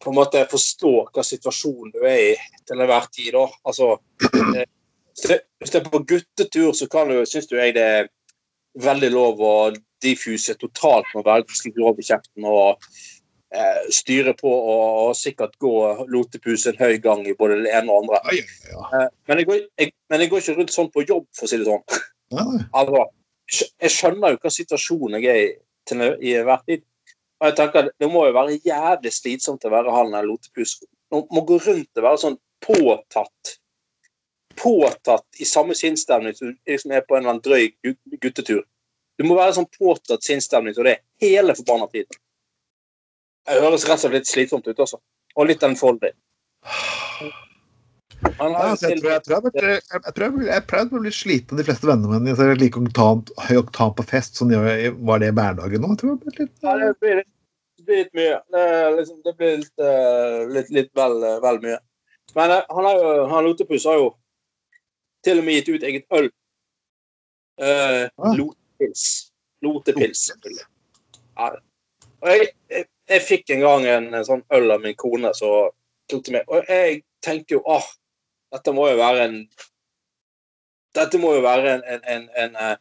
på en måte forstå hva situasjonen du er i til enhver tid. Da. Altså, eh, hvis det- er på guttetur, så kan du, syns du jeg det er veldig lov å diffuse totalt med ganske grov i kjeften og eh, styre på og, og sikkert gå lotepus en høy gang i både det ene og andre. Ai, ja. Eh, men, jeg går, jeg, men jeg går ikke rundt sånn på jobb, for å si det sånn. Altså, jeg skjønner jo hva situasjonen jeg er i til enhver tid. Og jeg tenker, Det må jo være jævlig slitsomt å være han eller lotepus. Man må gå rundt og være sånn påtatt Påtatt i samme sinnsstemning som du liksom er på en eller annen drøy guttetur. Du må være sånn påtatt sinnsstemning som det er hele forbanna tiden. Det høres rett og slett litt slitsomt ut, også. Og litt enfoldig. Altså, jeg, jeg, tror jeg, jeg, tror jeg, jeg pleide å bli sliten av de fleste vennene mine. Jeg ser like oktan, høy oktan på fest som sånn var det i hverdagen nå. Jeg tror jeg litt, Ja, det blir litt, det blir litt mye. Det, liksom, det blir litt, eh, litt, litt vel, eh, vel mye. Men eh, han, er jo, han Lotepus har jo til og med gitt ut eget øl. Uh. Lotepils. Lotepils. Ja. Og jeg, jeg, jeg fikk en gang en, en sånn øl av min kone som tok til meg. Og jeg tenkte jo ah, dette må jo være en Dette må jo være en, en, en, en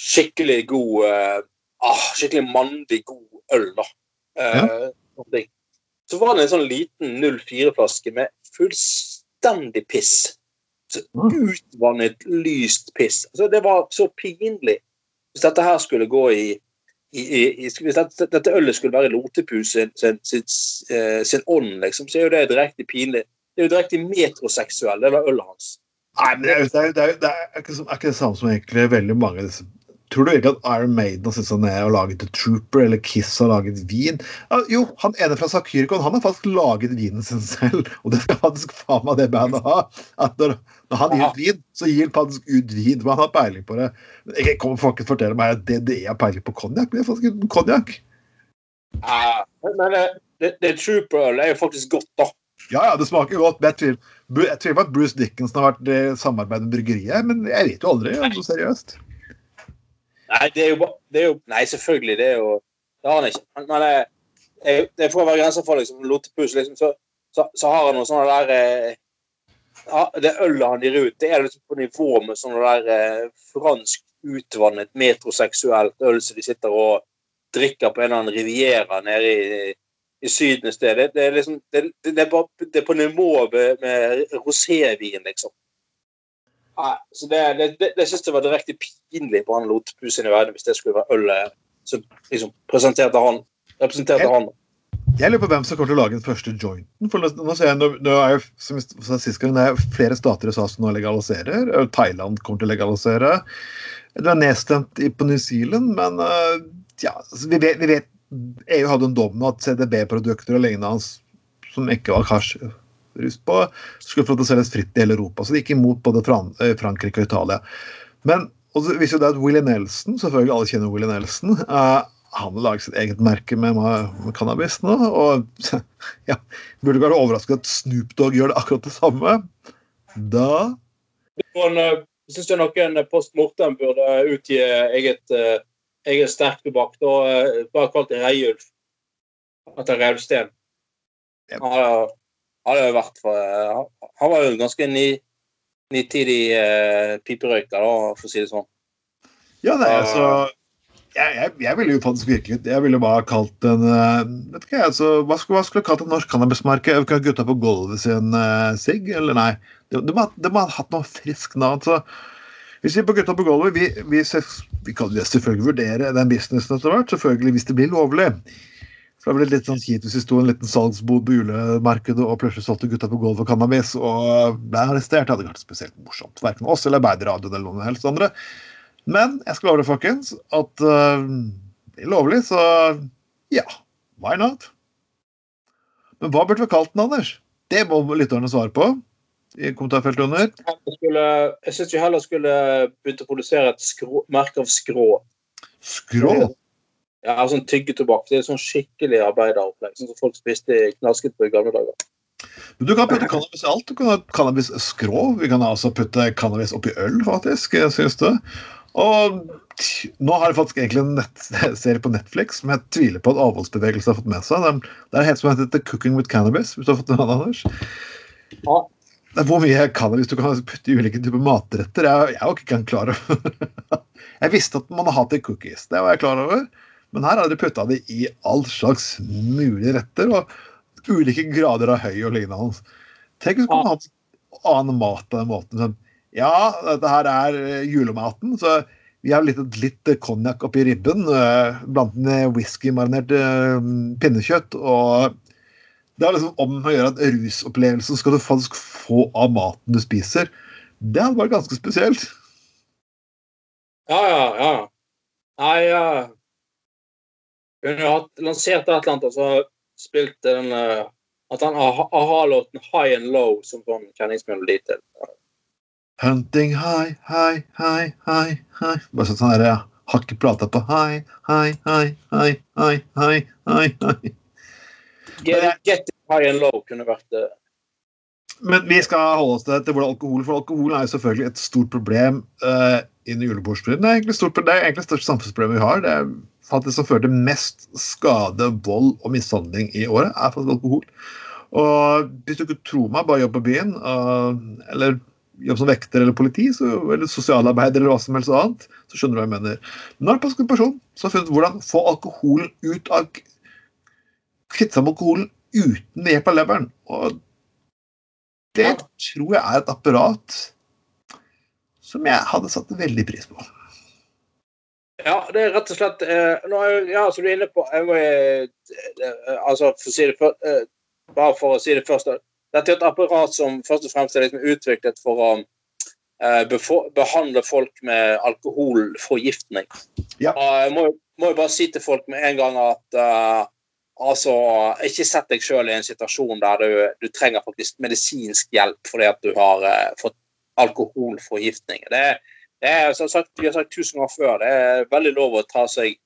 skikkelig god uh, ah, Skikkelig mandig god øl, da. Eh, ja. Så var det en sånn liten 04-flaske med fullstendig piss. Så Mm. utvannet, lyst piss. Altså, det var så pinlig. Hvis dette her skulle gå i, i, i, Hvis dette, dette ølet skulle være Lotepus sin, sin, sin, eh, sin ånd, liksom, så er jo det direkte pinlig. Det er jo direkte metroseksuell, det var ølet hans. Nei, men det er, det er, er, er, er ikke det samme som egentlig veldig mange av disse Tror du virkelig at Iron Maiden har sittet ned og laget The Trooper, eller Kiss har laget vin? Ja, jo, han ene fra Sakyricon han har faktisk laget vinen sin selv, og det skal faktisk faen meg det bandet ha. At når, når han gir ut vin, så gir han faktisk ut vin, Men han har peiling på det. Jeg kommer folk fortelle meg at det er peiling på konjakk, men det er faktisk konjakk. Ja, men det, det, det Trooper-øl er jo faktisk godt, da. Ja, ja, det smaker godt. Men jeg tviler, jeg tviler på at Bruce Dickinson har vært i samarbeid med bryggeriet, men jeg vet jo aldri. Altså, seriøst. Nei, det er jo det er jo, Nei, selvfølgelig. Det er jo Det har han ikke. Men, det, er, det får være grenser for liksom, Lotepus. Liksom, så, så, så, har han noe sånn der eh, Det ølet han gir ut, det er liksom på nivå med sånn der eh, fransk utvannet metroseksuelt øl som de sitter og drikker på en eller annen riviera nede i, i Syden et sted. Det, det, er liksom, det, det, er bare, det, er på nivå med, med rosévin, liksom. Nei, så det, det, det, det synes jeg var direkte pinlig på han Lotepus i verden hvis det skulle være ølet som liksom presenterte han. representerte han. Jeg lurer på hvem som kommer til å lage den første jointen. for Nå, ser jeg, nå, nå er jo, som jeg sist gang, det er flere stater i USA som nå legaliserer. Thailand kommer til å legalisere. Det er nedstemt på New Zealand, men uh, ja, altså, vi, vet, vi, vet, EU hadde en dom med at CDB-produkter og lignende hans som ikke var hasjrus på, skulle produseres fritt i hele Europa. Så de gikk imot både Fran Frankrike og Italia. Men og så viser det at Willy Nelson, selvfølgelig alle kjenner Willy Nelson, uh, han har laget sitt eget merke med, med, cannabis nå. Og ja, burde ikke være overrasket at Snoop Dogg gjør det akkurat det samme. Da Jeg syns noen post mortem burde utgi eget, eget eget sterktobakk. Da bare kalt Reiulf. Etter revsten. Yep. Han hadde jo vært for uh, Han var jo ganske ny, nitidig uh, piperøyker, da, for å si det sånn. Ja, nei, altså jeg, jeg, jeg, ville jo faktisk virkelig Jeg ville bare kalt den uh, vet ikke, altså, Hva skulle, hva skulle kalt en norsk cannabismerke? Gutta på gulvet sin uh, sigg? Eller nei? De, de, de, de har hatt noe friskt navn. Så hvis vi på Gutta på gulvet vi, vi, vi, kan selvfølgelig vurdere den businessen etter hvert, selvfølgelig hvis det blir lovlig. Så det ble litt sånn kjipt hvis vi sto en liten salgsbod på julemarkedet og plutselig solgte Gutta på gulvet cannabis og ble arrestert. Det hadde ikke vært spesielt morsomt. Verken oss eller Arbeiderradioen eller noen helst andre. Men jeg skal love deg, folkens, at uh, det er lovlig, så ja, why not? Men hva burde vi kalt den, Anders? Det må lytterne svare på i kommentarfeltet under. Jeg syns vi heller skulle begynt å produsere et skrå, merke av skrå. Skrå? Ja, sånn tyggetobakk. Det er sånn skikkelig arbeideropplegg. Sånn som folk spiste knasket på i gamle dager. Men Du kan putte cannabis i alt. Du kan ha cannabis skrå. Vi kan altså putte cannabis oppi øl, faktisk. synes du. Og nå har jeg faktisk egentlig en nettserie på Netflix som jeg tviler på at avholdsbevegelsen har fått med seg. Det er helt som heter The Cooking with Cannabis, hvis du har fått den, Anders. Ja. Det er hvor mye cannabis du kan putte i ulike typer matretter. Jeg, jeg var ikke klar over Jeg visste at man har hatt det i cookies, det var jeg klar over. Men her har de putta det i all slags mulige retter, og ulike grader av høy og lignende. Tenk hvis man hadde annen mat på den måten. Sånn ja, dette her er eh, julematen, så vi har litt, litt konjakk oppi ribben. Eh, blant med whiskymarinert eh, pinnekjøtt. Og det er liksom om å gjøre at rusopplevelsen skal du faktisk få av maten du spiser. Det hadde vært ganske spesielt. Ja, ja, ja. Nei, ja. Hun har lansert et eller annet og så har spilt den at han har låten 'High and Low' som sånn kjenningsmelodi til. Hunting high, high, high, high, high. Bare sånn sånn ja. Har ikke prata på high, high, high, high, high, high, high, high. Get, get high and low kunne vært det. Men vi skal holde oss til hvordan alkohol, for alkohol er jo selvfølgelig et stort problem uh, innen julebordstiden. Det er egentlig stort, det er egentlig det største samfunnsproblemet vi har. Det er faktisk som fører til mest skade, vold og mishandling i året, er faktisk alkohol. Og hvis du ikke tror meg, bare jobb på byen, eller jobb som vekter eller politi, så, eller sosialarbeider eller hva som helst annet, så skjønner du hva jeg mener. Men nå er det faktisk en person som har funnet hvordan få alkoholen ut av Kvitte seg med alkoholen uten hjelp av leveren. Og det tror jeg er et apparat som jeg hadde satt veldig pris på. Ja, det er rett og slett eh, er, Ja, som du er inne på jeg må, eh, eh altså, for si det for, eh, Bare for å si det først dette er et apparat som først og fremst er liksom utviklet for å uh, behandle folk med alkoholforgiftning. Ja. Jeg må, må, jo bare si til folk med en gang at uh, altså, ikke sett deg sjøl i en situasjon der du, du, trenger faktisk medisinsk hjelp fordi at du har fått alkoholforgiftning. Det, det er, som sagt, vi har sagt tusen ganger før, det er veldig lov å ta seg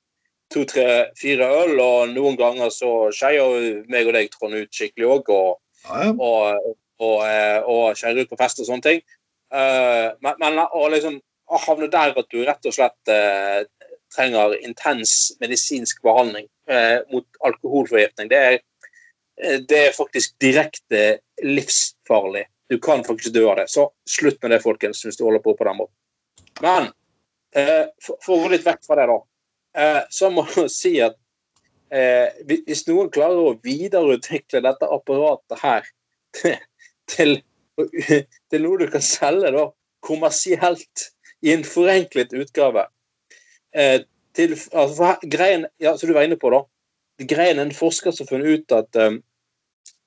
to, tre, fire øl, og noen ganger så skeier meg og deg Trond ut skikkelig òg, og, Ja, og, og, eh, og skeier ut på fest og sånne ting. Eh, men men å liksom havne der at du rett og slett eh, trenger intens medisinsk behandling eh, mot alkoholforgiftning, det er, eh, det er faktisk direkte livsfarlig. Du kan faktisk dø av det. Så slutt med det, folkens, hvis du holder på på den måten. Men eh, for, for å gå litt vekk fra det, da, eh, så må jeg si at eh, hvis- noen klarer å videreutvikle dette apparatet her til, til noe du kan selge da, kommersielt i en forenklet utgave til, altså, greien, ja, som du var inne på, da. Greien en forsker som har funnet ut at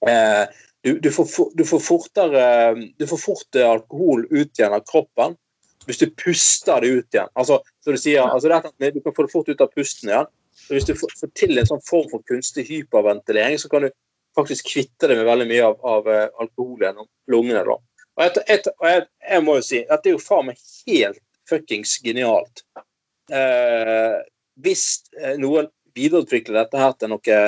eh, du, du, får, du får fortere Du får fort alkohol ut igjen av kroppen hvis du puster det ut igjen. Altså, så du sier, altså det Du kan få det fort ut av pusten igjen. Så hvis du får, får til en sånn form for kunstig hyperventilering, så kan du faktisk kvitte deg med veldig mye av, av eh, alkohol gjennom lungene. da. Og, et, et, og jeg, jeg må jo si at det er jo faen meg helt fuckings genialt. Eh, hvis eh, noen videreutvikler dette her til noe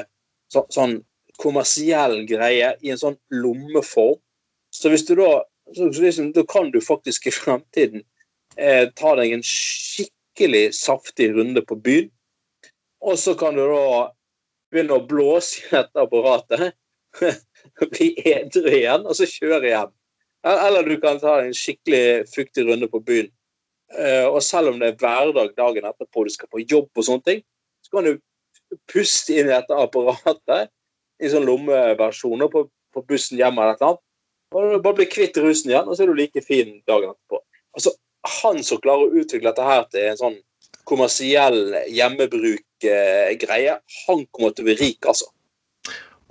så, sånn kommersiell greie i en sånn lommeform, så hvis du da så, så liksom, Da kan du faktisk i fremtiden eh, ta deg en skikkelig saftig runde på byen, og så kan du da begynne å blåse i dette apparatet, bli edru igjen, og så kjøre hjem. Eller du kan ta en skikkelig fuktig runde på byen. Eh, og selv om det er hverdag dagen etterpå, du skal på jobb og sånne ting, så kan du puste inn i dette apparatet i sånn lommeversjoner på, på bussen hjem eller annet. Og du bare blir kvitt rusen igjen, og så er du like fin dagen etterpå. Altså, Han som klarer å utvikle dette her til en sånn kommersiell hjemmebruk-greie, han kommer til å bli rik, altså.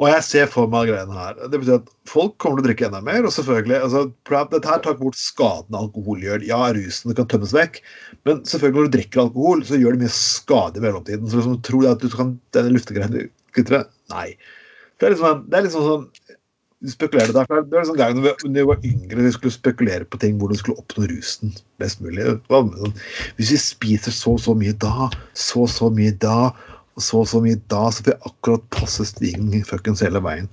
Og jeg ser for meg greiene her. Det betyr at folk kommer til å drikke enda mer. Og selvfølgelig, altså, dette her tar bort skaden alkohol gjør. Ja, rusen kan tømmes vekk, men selvfølgelig når du drikker alkohol, så gjør det mye skade i mellomtiden. Så liksom, tror du at du kan denne luftegreien du kutter det? Nei. Det er liksom, det er liksom sånn du spekulerer der. Det var sånn gangen da vi var yngre, vi skulle spekulere på ting hvordan vi skulle oppnå rusen best mulig. Sånn, Hvis vi spiser så og så mye da, så og så mye da, og så og så mye da, så får vi akkurat passe stigen fuckings hele veien.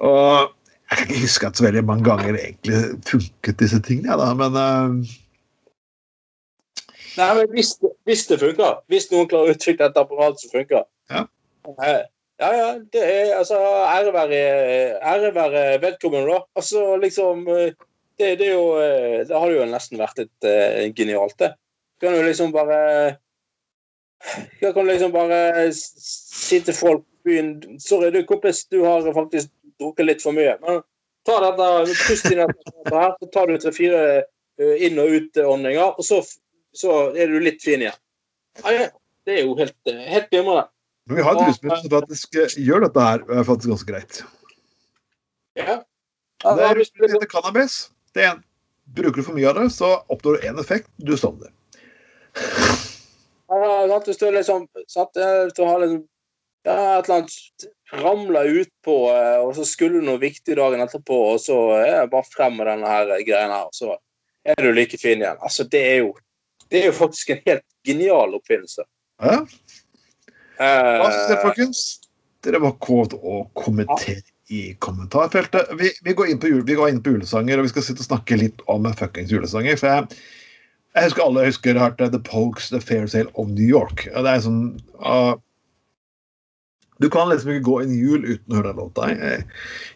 Og jeg kan ikke huske at så veldig mange ganger egentlig funket disse tingene, ja, da, men uh... Nei, men hvis, hvis det funker, hvis noen klarer å utvikle et apparat som funker Ja. Ja, ja, det er altså ære være, ære være vedkommende, da. Altså liksom eh, det, det er jo eh, Det har jo nesten vært et eh, genialt, det. Du kan jo liksom bare Jeg kan liksom bare si til folk på byen Sorry, du kompis, du har faktisk drukket litt for mye. Men ta dette, pust inn dette her, så tar du tre-fire inn- og utåndinger, og så, så er du litt fin igjen. Ja, det er jo helt, helt glimrende. Men vi har et rusmiddel som faktisk eh, gjør dette her er faktisk ganske greit. Ja. Det er rusmiddel liksom- cannabis. Det er en, bruker du for mye av det, så oppnår du én effekt, du sovner. Ja, hvis du liksom sant, eh, Hvis du har liksom ja, et eller annet ramla utpå, eh, og så skulle du noe viktig dagen etterpå, og så er det bare frem med denne her greien her, og så er du like fin igjen. Altså, det er jo det er jo faktisk en helt genial oppfinnelse. Ja, hva syns dere, Eh, folkens? Dere må kåt og kommentere i kommentarfeltet. Vi, vi, går inn på jule, vi går inn på julesanger, og vi skal sitte og snakke litt om fuckings julesanger. for jeg jeg husker alle husker hørte The Pokes, The Fair Sale of New York. Og det er sånn uh, Du kan liksom ikke gå inn jul uten å høre den låta. Jeg-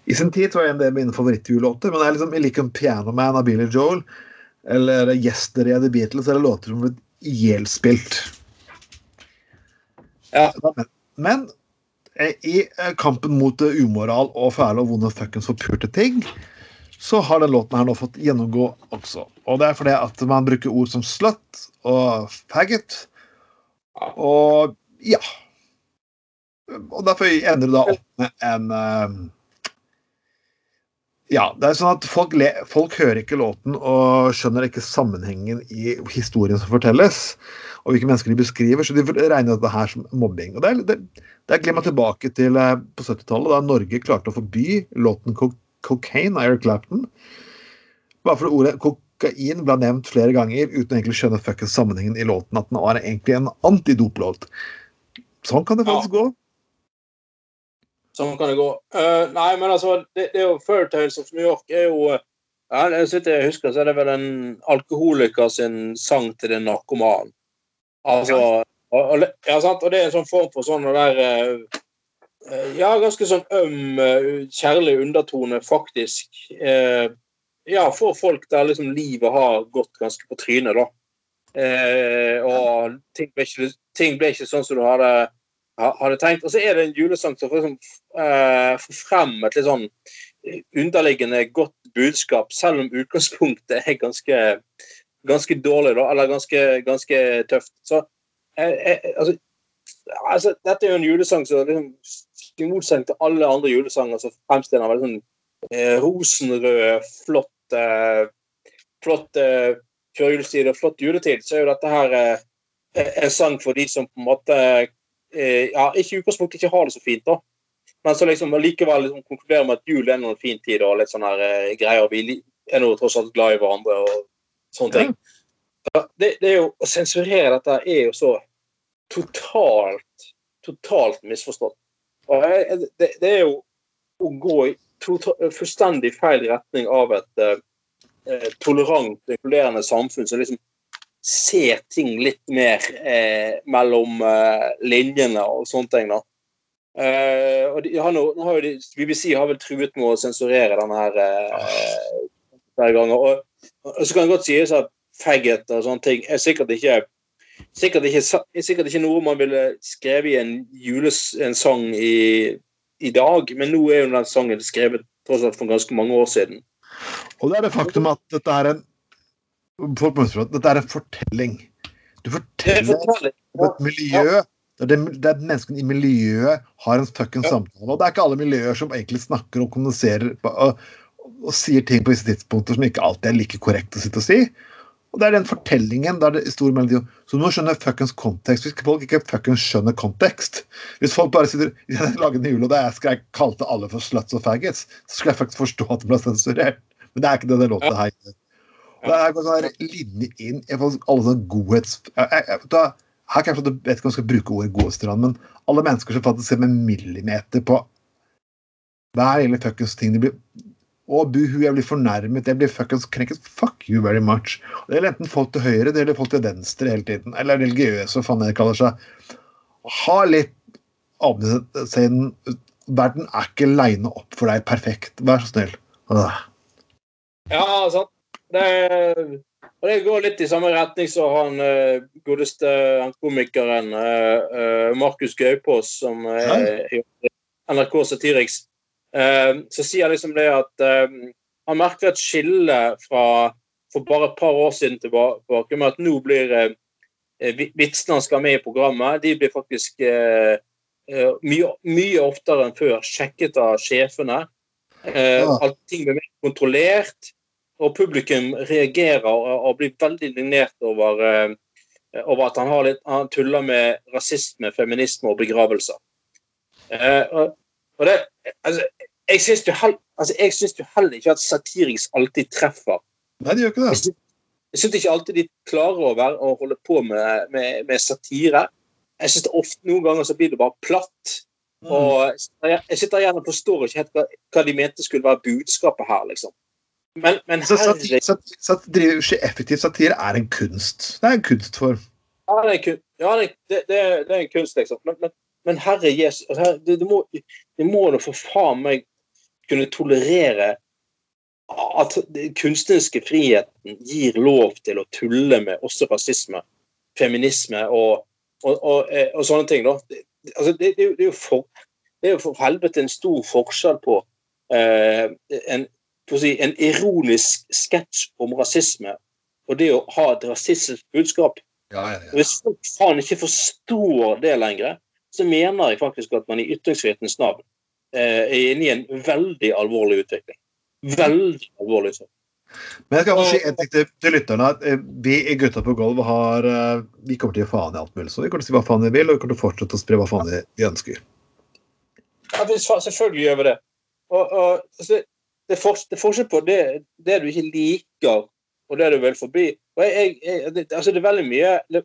I sin tid var det en del av mine favorittjulelåter, men det er liksom, jeg liker Piano Man av Billy Joel eller Yesterday av The Beatles, eller låter som blir ihjelspilt. Ja. Men, men eh, i eh, kampen mot eh, umoral og fæle og vonde fuckings forpurte ting, så har den låten her nå fått gjennomgå også. Og det er fordi at man bruker ord som slut og faggot. Og ja. Og derfor ender det da opp med en Ja, det er sånn at folk, le, folk hører ikke låten og skjønner ikke sammenhengen i historien som fortelles, og hvilke mennesker de beskriver, så de regner dette her som mobbing. Og det er, det, det er glemmer tilbake til eh, på 70-tallet, da Norge klarte å forby låten Co Cocaine av Eric Clapton. Bare fordi ordet kokain ble nevnt flere ganger uten egentlig å skjønne fuckings sammenhengen i låten, at den var egentlig en antidoplåt. sånn kan det faktisk gå. Sånn kan det gå. Uh, nei, men altså, det, det er jo Fairytales of New York er jo ja, det sitter jeg husker, så er det vel en alkoholiker sin sang til en narkoman. Altså, og, ja, sant? og det er en sånn form for sånn der uh, Ja, ganske sånn øm, kjærlig undertone, faktisk. Ja, for folk der liksom livet har gått ganske på trynet, da. Og ting ble, ikke, ting ble, ikke, sånn som du hadde, hadde tenkt. Og så er det en julesang som liksom, får frem et litt sånn underliggende godt budskap, selv om utgangspunktet er ganske, ganske dårlig, da, eller ganske, ganske tøft. Så jeg, jeg, altså, altså, Dette er jo en julesang som liksom, i motsetning til alle andre julesanger som fremstiller veldig sånn eh, rosenrød, flott eh, flott eh, førjulstid og flott juletid, så er jo dette her eh, en sang for de som på en måte eh, ja, ikke utgangspunktet ikke har det så fint. da men så liksom likevel liksom konkludere med at jul er noen fin tid og litt sånne her, eh, greier. Vi er nå tross alt glad i hverandre og sånne ting. Ja. Det, det, er jo, Å sensurere dette er jo så totalt, totalt misforstått. Og jeg, det, det, er jo å gå i total, fullstendig feil retning av et eh, tolerant, inkluderende samfunn som liksom ser ting litt mer eh, mellom eh, linjene og sånne ting. da. Eh, og de, har nå, nå har de, BBC har vel truet med å sensurere denne her hver gang. ganger. Og, og, så kan det godt sies at faggot og sånne ting er sikkert ikke sikkert ikke, sikkert ikke noe man ville skrevet i en jules, en sang i, i, dag, men nå er jo den sangen skrevet tross alt for ganske mange år siden. Og det er det faktum at dette er en dette er en fortelling. Du forteller om et miljø ja det, det er menneskene i miljøet har en fuckings ja. samtale. Og det er ikke alle miljøer som egentlig snakker og kommuniserer og, og, sier ting på visse tidspunkter som ikke alltid er like korrekt å sitte og si. Og det er den fortellingen der det er stor melodi. Så du må skjønne fuckings kontekst. Hvis folk ikke fuckings skjønner kontekst Hvis folk bare sitter jeg lager en jul, og jeg jeg kalte alle for sluts og faggots, så skal jeg faktisk forstå at det ble sensurert. Men det er ikke det det låter her. Det er bare sånn linje inn i alle sånne godhets... Jeg, jeg, her kan jeg vet ikke om jeg skal bruke ordet godstrand, men alle mennesker som faktisk ser med millimeter på hver lille fuckings ting de blir Å, buhu, jeg blir fornærmet, jeg blir fuckings krenket. Fuck you very much. Det gjelder enten folk til høyre det gjelder folk til venstre hele tiden, eller religiøse, hva faen det kaller seg. Ha litt avsenden. Verden er ikke line opp for deg perfekt. Vær så snill. Ja, sant. Det og Det går litt i samme retning som han uh, godeste han komikeren uh, Markus Gaupås, som er i NRK Satiriks. Uh, så sier han liksom det at han merker et skille fra for bare et par år siden tilbake med at nå blir vitsene han skal med i programmet, de blir faktisk mye, mye oftere enn før sjekket av sjefene. Uh, Allting blir mer kontrollert og publikum reagerer og, blir veldig indignert over, uh, over at han, har litt, han tuller med rasisme, feminisme og begravelser. Eh, og, og det, altså, jeg syns jo, altså, jo, heller ikke at Satiriks alltid treffer. Nei, de gjør ikke det. Jeg, syns ikke alltid de klarer å, være, å holde på med, med, med satire. Jeg syns ofte noen ganger så blir det bare platt. Mm. Og jeg sitter igjen og forstår ikke helt hva, hva de mente skulle være budskapet her, liksom. Men, men så satire, satire, effektiv satire er en kunst. Det er en kunstform. Ja, det er, kun, ja, det, det, det er en kunst, liksom. Men, men, men herre Jesus, altså, det, det, må, det må da for faen meg kunne tolerere at den kunstneriske friheten gir lov til å tulle med også rasisme, feminisme og, og, og, eh, og sånne ting. da. Altså, det, er jo for, det er jo for helvete en stor forskjell på eh, en si, en ironisk sketsj om rasisme og det å ha et rasistisk budskap. Ja, ja, ja. Hvis folk faen ikke forstår det lenger, så mener jeg faktisk at man i ytringsfrihetens navn eh, er inne i en veldig alvorlig utvikling. Veldig alvorlig. Så. Men jeg skal også si en ting til, til lytterne. at eh, Vi i Gutta på gulvet har eh, vi kommer til å gi faen i alt mulig. Så vi kommer til å si hva faen vi vil, og vi kommer til å fortsette å spre hva faen vi ønsker. Ja, selvfølgelig gjør vi det. Og, og det, er forskjell på det, det, du ikke liker, og det du vil forbi. Og jeg, jeg, det, altså det, er veldig mye det,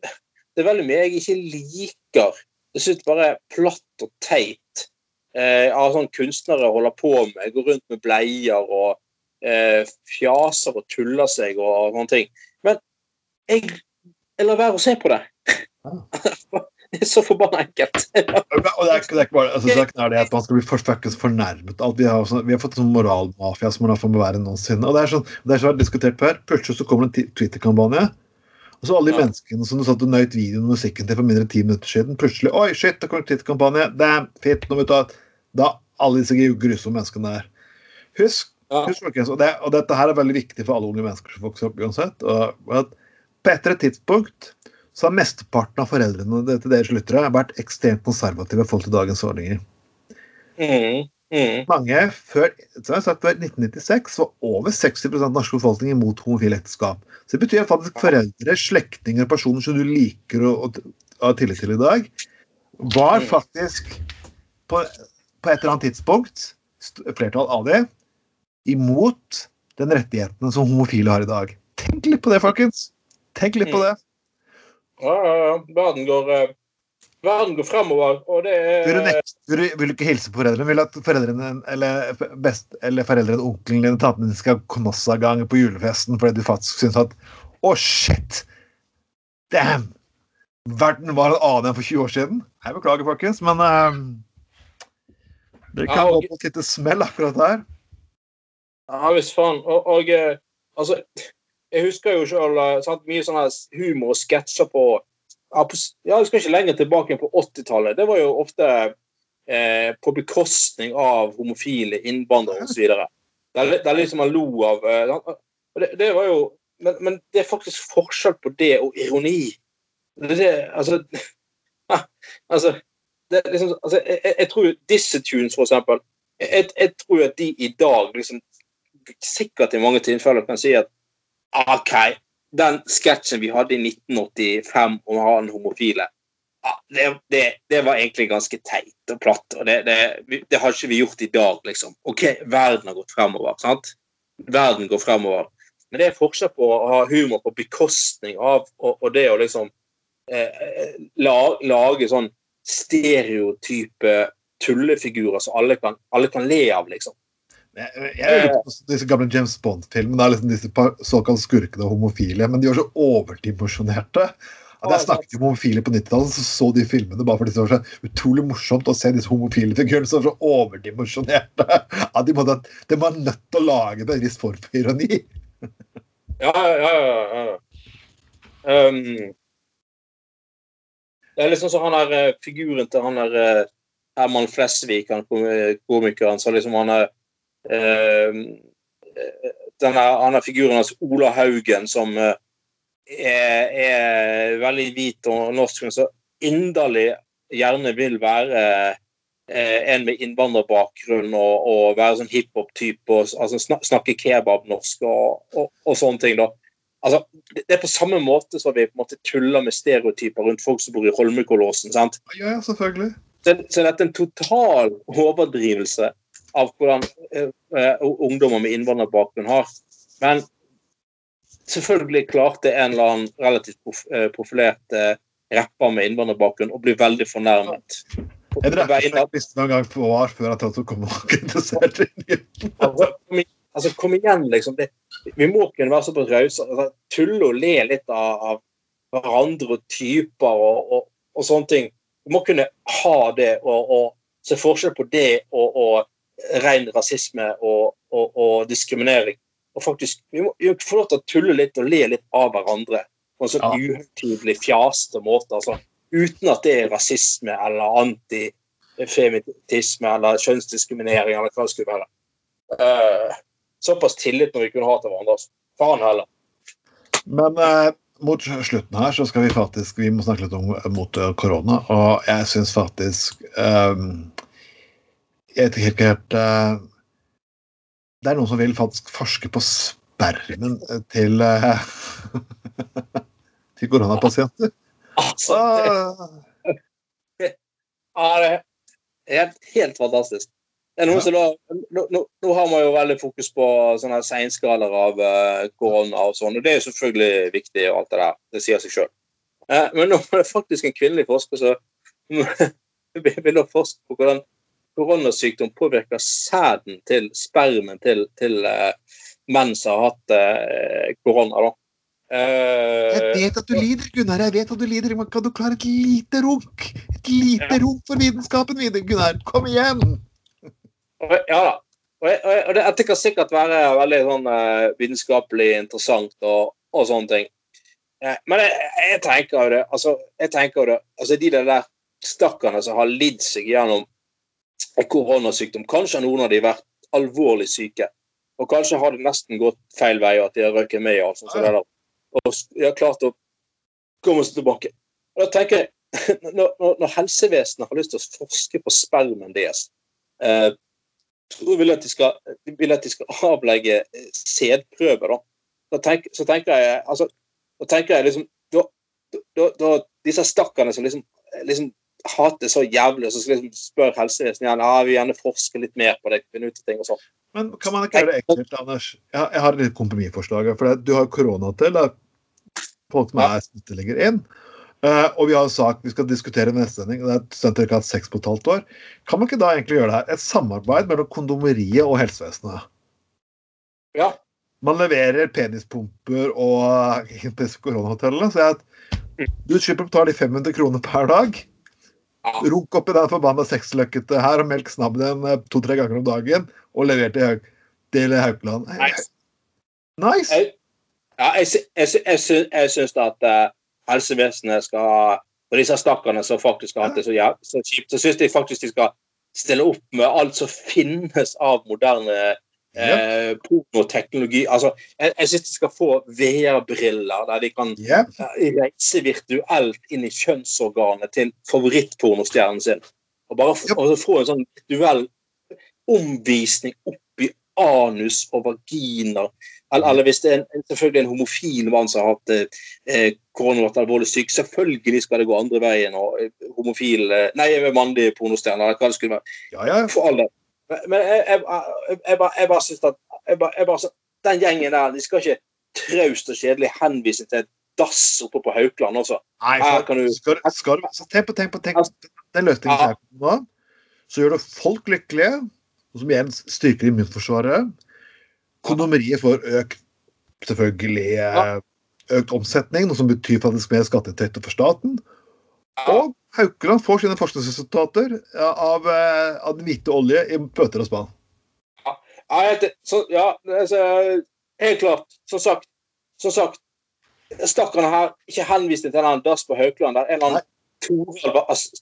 er veldig mye jeg ikke liker Det synes bare platt og teit. Eh, av sånn kunstnere holder på med, går rundt med bleier og eh, fjaser og tuller seg og sånne ting. Men jeg, jeg lar være å se på det. det er så forbanna enkelt. og det er, det er ikke bare altså, Saken er det at man skal bli fuckings fornærmet. Alt vi, har, vi har fått sånn moralmafia som man har fått være noensinne. Og det er sånn, det er sånn diskutert før. Plutselig så kommer det en Twitter-kampanje. Og så alle de Ja. menneskene som du satt og nøyt videoen og musikken til for mindre enn ti minutter siden, plutselig Oi, shit, det kommer en Twitter-kampanje. Damn, fint. Nå må vi ta Da alle disse grusomme menneskene der. Husk Ja. Husk, folkens, og, det, og dette her er veldig viktig for alle unge mennesker som vokser opp uansett. Og, at på et eller annet tidspunkt så har mesteparten av foreldrene det- til deres lyttere vært ekstremt konservative forhold til dagens ordninger. Mm, mm. Mange før, sagt, før 1996 var over 60 av norsk norske befolkningen imot homofile ekteskap. Så det betyr faktisk foreldre, slektninger og personer som du liker å ha tillit til i dag, var Mm. faktisk på, på et eller annet tidspunkt, flertall av det, imot den rettigheten som homofile har i dag. Tenk litt på det, folkens. Tenk litt på Mm. det. Ja, ja, ja. Verden går, eh, verden går fremover, og det Vil du, er nekte, vil, du, vil du ikke hilse på foreldrene? Vil du at foreldrene eller, best, eller foreldrene, onkelen din og tanten din skal Konossa-gang på julefesten fordi du faktisk syns at Å, shit! Damn! Verden var en annen enn for 20 år siden. Jeg beklager, folkens, men uh, Dere kan Ja, og- på et lite smell akkurat her. Ja visst faen. Og, og eh, altså Jeg husker jo sjøl mye sånn humor og sketsjer på ja, Jeg skal ikke lenger tilbake enn på 80-tallet. Det var jo ofte eh, på bekostning av homofile innvandrere osv. Der, der liksom man lo av eh, det, det var jo men, men det er faktisk forskjell på det og ironi. Det, det, altså, altså, det, liksom, altså jeg, jeg- tror Disse Tunes, for eksempel jeg, jeg tror at de i dag liksom sikkert i mange tilfeller kan si at OK, den sketsjen vi hadde i 1985 om han homofile, det, det, det var egentlig ganske teit og platt. og det, det, det har ikke vi gjort i dag, liksom. OK, verden har gått fremover. sant? Verden går fremover. Men det er forskjell på å ha humor på bekostning av og, og det å liksom eh, eh, la, lage sånn stereotype tullefigurer som alle kan, alle kan le av, liksom. Jeg, jeg lurer på disse gamle James Bond-filmene. Er liksom disse såkalt skurkene og homofile, men de var så overdimensjonerte. At jeg snakket om homofile på 90-tallet, så så de filmene bare fordi det var så utrolig morsomt å se disse homofile figurene som var så overdimensjonerte. Ja, de, måtte, de var nødt til å lage det en viss form for ironi. Ja, ja, ja. ja. Um, det er liksom sånn han der eh, figuren til han der eh, Herman Flesvig, han komikeren, så liksom han er denne, han er figuren hans Ola Haugen, som eh, er, er veldig hvit og norsk, men så inderlig gjerne vil være eh, en med innvandrerbakgrunn og, og være sånn hiphop-type, og altså, snak, snakke kebabnorsk og, og, og sånne ting. da. Altså, det er på samme måte som vi på en måte tuller med stereotyper rundt folk som bor i Holmenkollåsen. sant? Ja, ja, selvfølgelig. Så, så dette er en total overdrivelse av hvordan eh, ungdommer med innvandrerbakgrunn har. Men selvfølgelig klarte en eller annen relativt eh, profilert eh, rapper med innvandrerbakgrunn å bli veldig fornærmet. er Jeg jeg av- visste noen gang på år før at jeg kom og kritiserte. Altså, altså, kom igjen, liksom. Det, vi må kunne være såpass rause. Altså, tulle og le litt av, av hverandre og typer og, og, og sånne ting. Vi må kunne ha det og, og se forskjell på det og, og ren rasisme og, og, og diskriminering. Og faktisk, Vi må vi må få lov til å tulle litt og le litt av hverandre på en sånn Ja. uhøytidelig, fjaste måte. altså uten at det er rasisme eller antifemitisme eller kjønnsdiskriminering eller hva det skulle være. Uh, såpass tillit når vi kunne ha til hverandre. altså. Faen heller. Men uh, mot slutten her så skal vi faktisk Vi må snakke litt om mot eh, korona, og jeg syns faktisk eh, Jeg vet ikke helt, eh, Det er noen som vil faktisk forske på spermen til eh, til koronapasienter. Altså, det, ja, det er helt, helt fantastisk. Det er noen som da, nå, nå, nå har man jo veldig fokus på sånne seinskaler av uh, korona og sånn, og det er jo selvfølgelig viktig og alt det der. Det sier seg sjøl. men nå er det faktisk en kvinnelig forsker som vil forske på hvordan koronasykdom påvirker sæden til spermen til, til uh, menn som har hatt uh, korona. da. Uh, jeg vet at du lider, Gunnar. jeg vet at du lider. Men kan du klare et lite runk? Et lite ja. runk for vitenskapen, Gunnar. Kom igjen! Ja da. Og, jeg, og det, det, kan sikkert være veldig sånn, vitenskapelig interessant og, og sånne ting. Men jeg, jeg, tenker jo det altså, jeg tenker det, altså De der stakkarene som har lidd seg gjennom koronasykdom, kanskje noen av de vært alvorlig syke. Og kanskje har det nesten gått feil vei, at de har røket med. Og, sånt, så det der, og de har klart å komme seg tilbake. Og da tenker jeg, Når, når helsevesenet har lyst til å forske på spermen deres, eh, vil at de skal, vil at de skal avlegge eh, sædprøver, da. da tenk, så tenker jeg altså, da tenker jeg liksom da, da, da Disse stakkarene som liksom, liksom hater så jævlig, og så skal liksom spør helsevesenet igjen ja, vi gjerne forske litt mer på det. finne ut ting og sånn. Men kan man ikke gjøre det enkelt, Anders? Jeg, jeg har et litt kompromissforslag. For du har korona til. Det folk som er smittelegger inn. Uh, og vi har en sak vi skal diskutere i neste sending. Det er studenter ikke har hatt seks på et halvt år. Kan man ikke da egentlig gjøre det her? Et samarbeid mellom kondomeriet og helsevesenet? Ja. Man leverer penispumper og koronahotellene. Så jeg, at du slipper å betale 500 kroner per dag. Runk oppi den forbanna seksløkkete her og melk snabben eh, to-tre ganger om dagen. Og lever til, Haug, til Haukeland. Nice. nice. Jeg, ja, jeg, jeg, jeg, jeg syns at uh, helsevesenet skal Og disse stakkarene som faktisk har hatt det så, ja, så kjipt, så syns jeg faktisk de skal stille opp med alt som finnes av moderne eh, pornoteknologi. Altså, jeg, jeg syns de skal få VR-briller der de kan yep. Eh, reise virtuelt inn i kjønnsorganet til favorittpornostjernen sin. Og bare yep. og få en sånn virtuell omvisning opp i anus og vagina eller, eller hvis det er en, selvfølgelig en homofil mann som har hatt eh, korona alvorlig syk, selvfølgelig skal det gå andre veien. og eh, homofil, eh, Nei, mannlige pornostjerner, eller hva det skulle være. Ja, ja. For all del. Men jeg, jeg, jeg, bare, jeg bare syns at bare, Den gjengen der, de skal ikke traust og kjedelig henvise til et dass oppe på Haukeland Altså. Nei, for, du, skal, skal du, tenk på, tenk på, tenk på den løsningen her nå. Så gjør det folk lykkelige, og som igjen styrker immunforsvaret. Kondomeriet får økt selvfølgelig ja. økt omsetning, noe som betyr faktisk mer skatteinntekter for staten. Og Haukeland får sine forskningsresultater av, eh, av den hvite olje i bøter og spann. Ja, så, ja altså, helt klart. Som sagt, som sagt Stakkarene her ikke henvist til en dass på Haukeland der en eller annen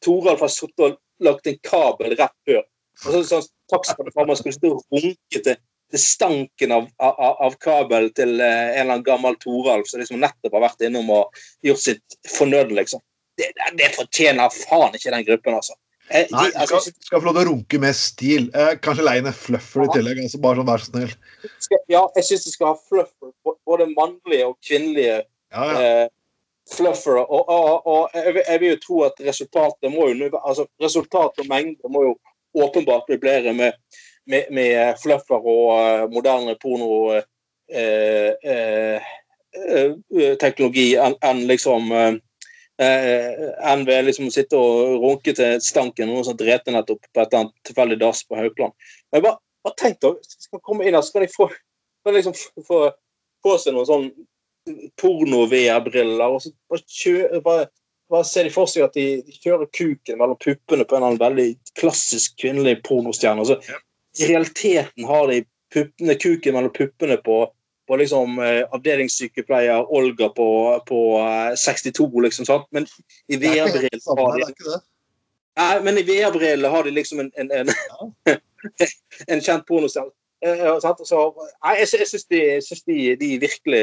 Toralf har sittet og lagt en kabel rett før. Og så, så, man skulle stå og runke til til stanken av, av, av, kabel til eh, en eller annen gammel Toralf som liksom nettopp har vært innom og gjort sitt fornødne, liksom. Det, det, fortjener faen ikke den gruppen, altså. Eh, Nei, de, altså, skal, skal, få lov til å runke med stil. Eh, kanskje leie fluffer i tillegg. altså Bare sånn, vær så snill. Ja, jeg syns de skal ha fluffer. Både mannlige og kvinnelige ja, ja. Eh, fluffere. Og, og, og jeg, vil, jeg, vil jo tro at resultatet må jo altså Resultat og mengde må jo åpenbart bli bedre med med, med fluffer og uh, moderne pornoteknologi uh, uh, enn en liksom enn ved liksom å sitte og runke til stanken noen som drepte nettopp på et eller annet tilfeldig dass på Haukeland. Jeg bare, bare tenk da, skal komme inn her, så kan de få, kan liksom få på seg noen sånn porno-VR-briller, og så bare, kjøre, bare, bare ser de for seg at de, de, kjører kuken mellom puppene på en eller annen veldig klassisk kvinnelig pornostjerne. så i realiteten har de puppene, kuken mellom puppene på, på liksom, eh, avdelingssykepleier Olga på, på eh, 62, liksom. sant? Men i VR-brillene har de Nei, men i VR-brillene har de liksom en, en, en, ja. en kjent pornostjerne. Eh, så, jeg jeg syns de, de, de virkelig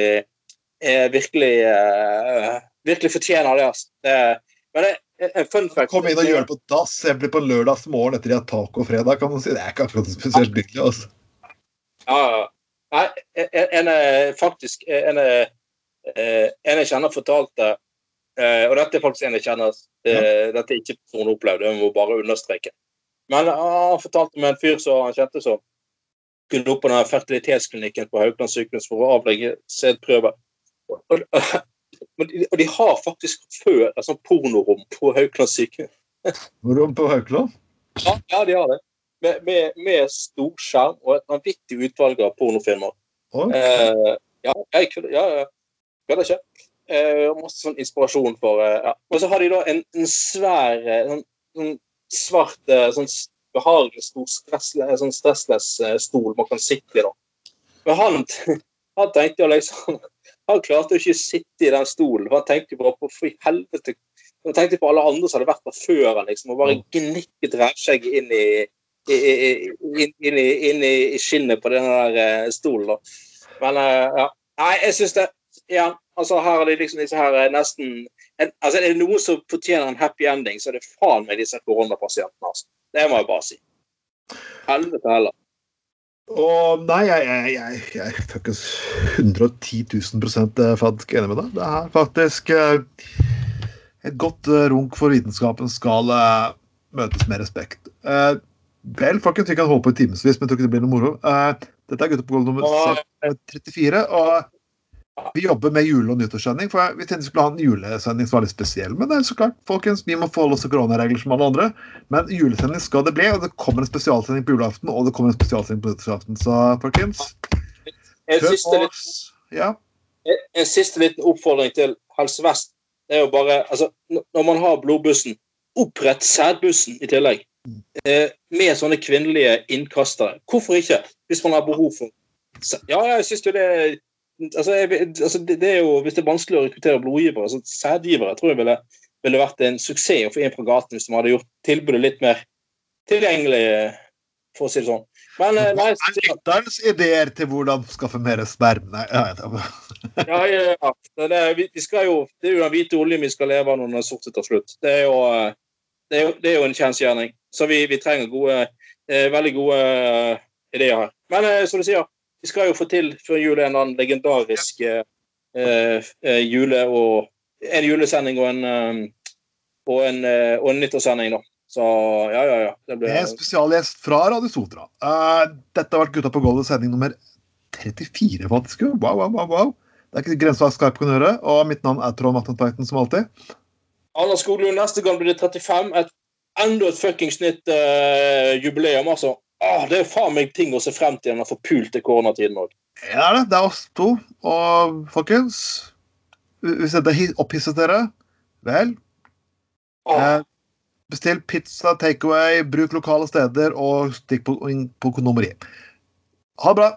eh, virkelig, eh, virkelig fortjener det. Altså. men det, en fun fact Kom inn og gjør det på dass jeg blir på lørdags morgen etter de har tacofredag. kan man si. Det er ikke akkurat spesielt hyggelig. altså. Ja, Nei, en er faktisk en er, eh, en jeg kjenner fortalte eh, Og dette er faktisk en jeg kjenner. Dette er ikke personen opplevd, jeg må bare understreke. Men han fortalte med en fyr som han kjente som kunne opp på den fertilitetsklinikken på Haukeland sykehus for å avlegge sædprøver. Og og de har faktisk før et sånt pornorom på Haukeland sykehus. Rom på Haukeland? Ja, ja, de har det. Med, med, med storskjerm og et vanvittig utvalg av pornofilmer. Okay. Eh, ja, jeg kunne ja, ja. ikke. Eh, masse sånn inspirasjon for eh, ja. Og så har de da en, en svær eh, sånn, sånn svart eh, sånn behagelig stor stressless, sånn stressless stol man kan sitte i. da. Men han, han tenkte jo liksom Han klarte jo ikke å sitte i den stolen. for Han tenkte jo bare på for helvete Han tenkte på alle andre som hadde vært der før han liksom, og bare gnikket rævskjegget inn i- inn, inn, inn i skinnet på den der eh, stolen. da. Men eh, ja. Nei, jeg syns det Ja, altså her er det liksom disse her eh, nesten en, altså Er det noen som fortjener en happy ending, så er det faen meg disse koronapasientene. altså. Det må jeg bare si. Helvete heller. Og nei, jeg, jeg, jeg, jeg er faktisk 110 000 faktisk enig med deg. Det er faktisk et godt runk for vitenskapen skal møtes med respekt. Eh, vel, folkens, vi kan holde på i timevis, men jeg tror ikke det blir noe moro. Uh, dette er Gutta på gulvet nummer Og- 34, og vi jobber med jule- og nyttårssending. For vi tenkte vi skulle ha en julesending som var litt spesiell. Men det er så klart, folkens, vi må forholde oss til koronaregler som alle andre. Men julesending skal det bli, og det kommer en spesialsending på julaften, og det kommer en spesialsending på nyttårsaften. Så folkens, En siste, litt. Ja. en, en siste liten oppfordring til Helse Vest. Det er jo bare altså, Når man har blodbussen, opprett sædbussen i tillegg. Eh, med sånne kvinnelige innkastere. Hvorfor ikke? Hvis man har behov for Ja, jeg syns jo det altså, jeg, altså, det, det er jo, Hvis det er vanskelig å rekruttere blodgivere, så sædgivere tror jeg ville, ville vært en suksess å få inn fra gaten hvis de hadde gjort tilbudet litt mer tilgjengelig, for å si det sånn. Men eh, Hva er lytterens ideer til hvordan skaffe mer sperm? Nei, ja, ja. Ja. Det, er, vi, vi skal jo, det er jo den hvite oljen vi skal leve av når den er sortet til slutt. Det er jo, eh, det er jo, det er jo en kjensgjerning. Så vi, vi trenger gode, eh, veldig gode eh, ideer her. Men eh, som du sier, vi skal jo få til før jul en annen legendarisk eh, eh, jule- og en julesending og en, eh, og en, eh, og en nyttårssending, da. Så ja, ja, ja. Det ble... Med spesialgjest fra Radio Sotra. Uh, dette har vært Gutta på gulvet, sending nummer 34, faktisk. Wow, wow, wow, wow. Det er ikke grenser hva Skype kan gjøre. Og mitt navn er Trond Matten Tveiten, som alltid. Anders Skoglund, neste gang blir det 35. Et, enda et fuckings nytt uh, jubileum, altså. Ah, det er faen meg ting å se frem til i pult forpulte koronatiden òg. Ja, det er det. Det er oss to. Og folkens, hvis dette hi- opphisset dere, vel Ah, eh, Bestill pizza, takeaway, bruk lokale steder og stikk på, på kondomeri. Ha det bra.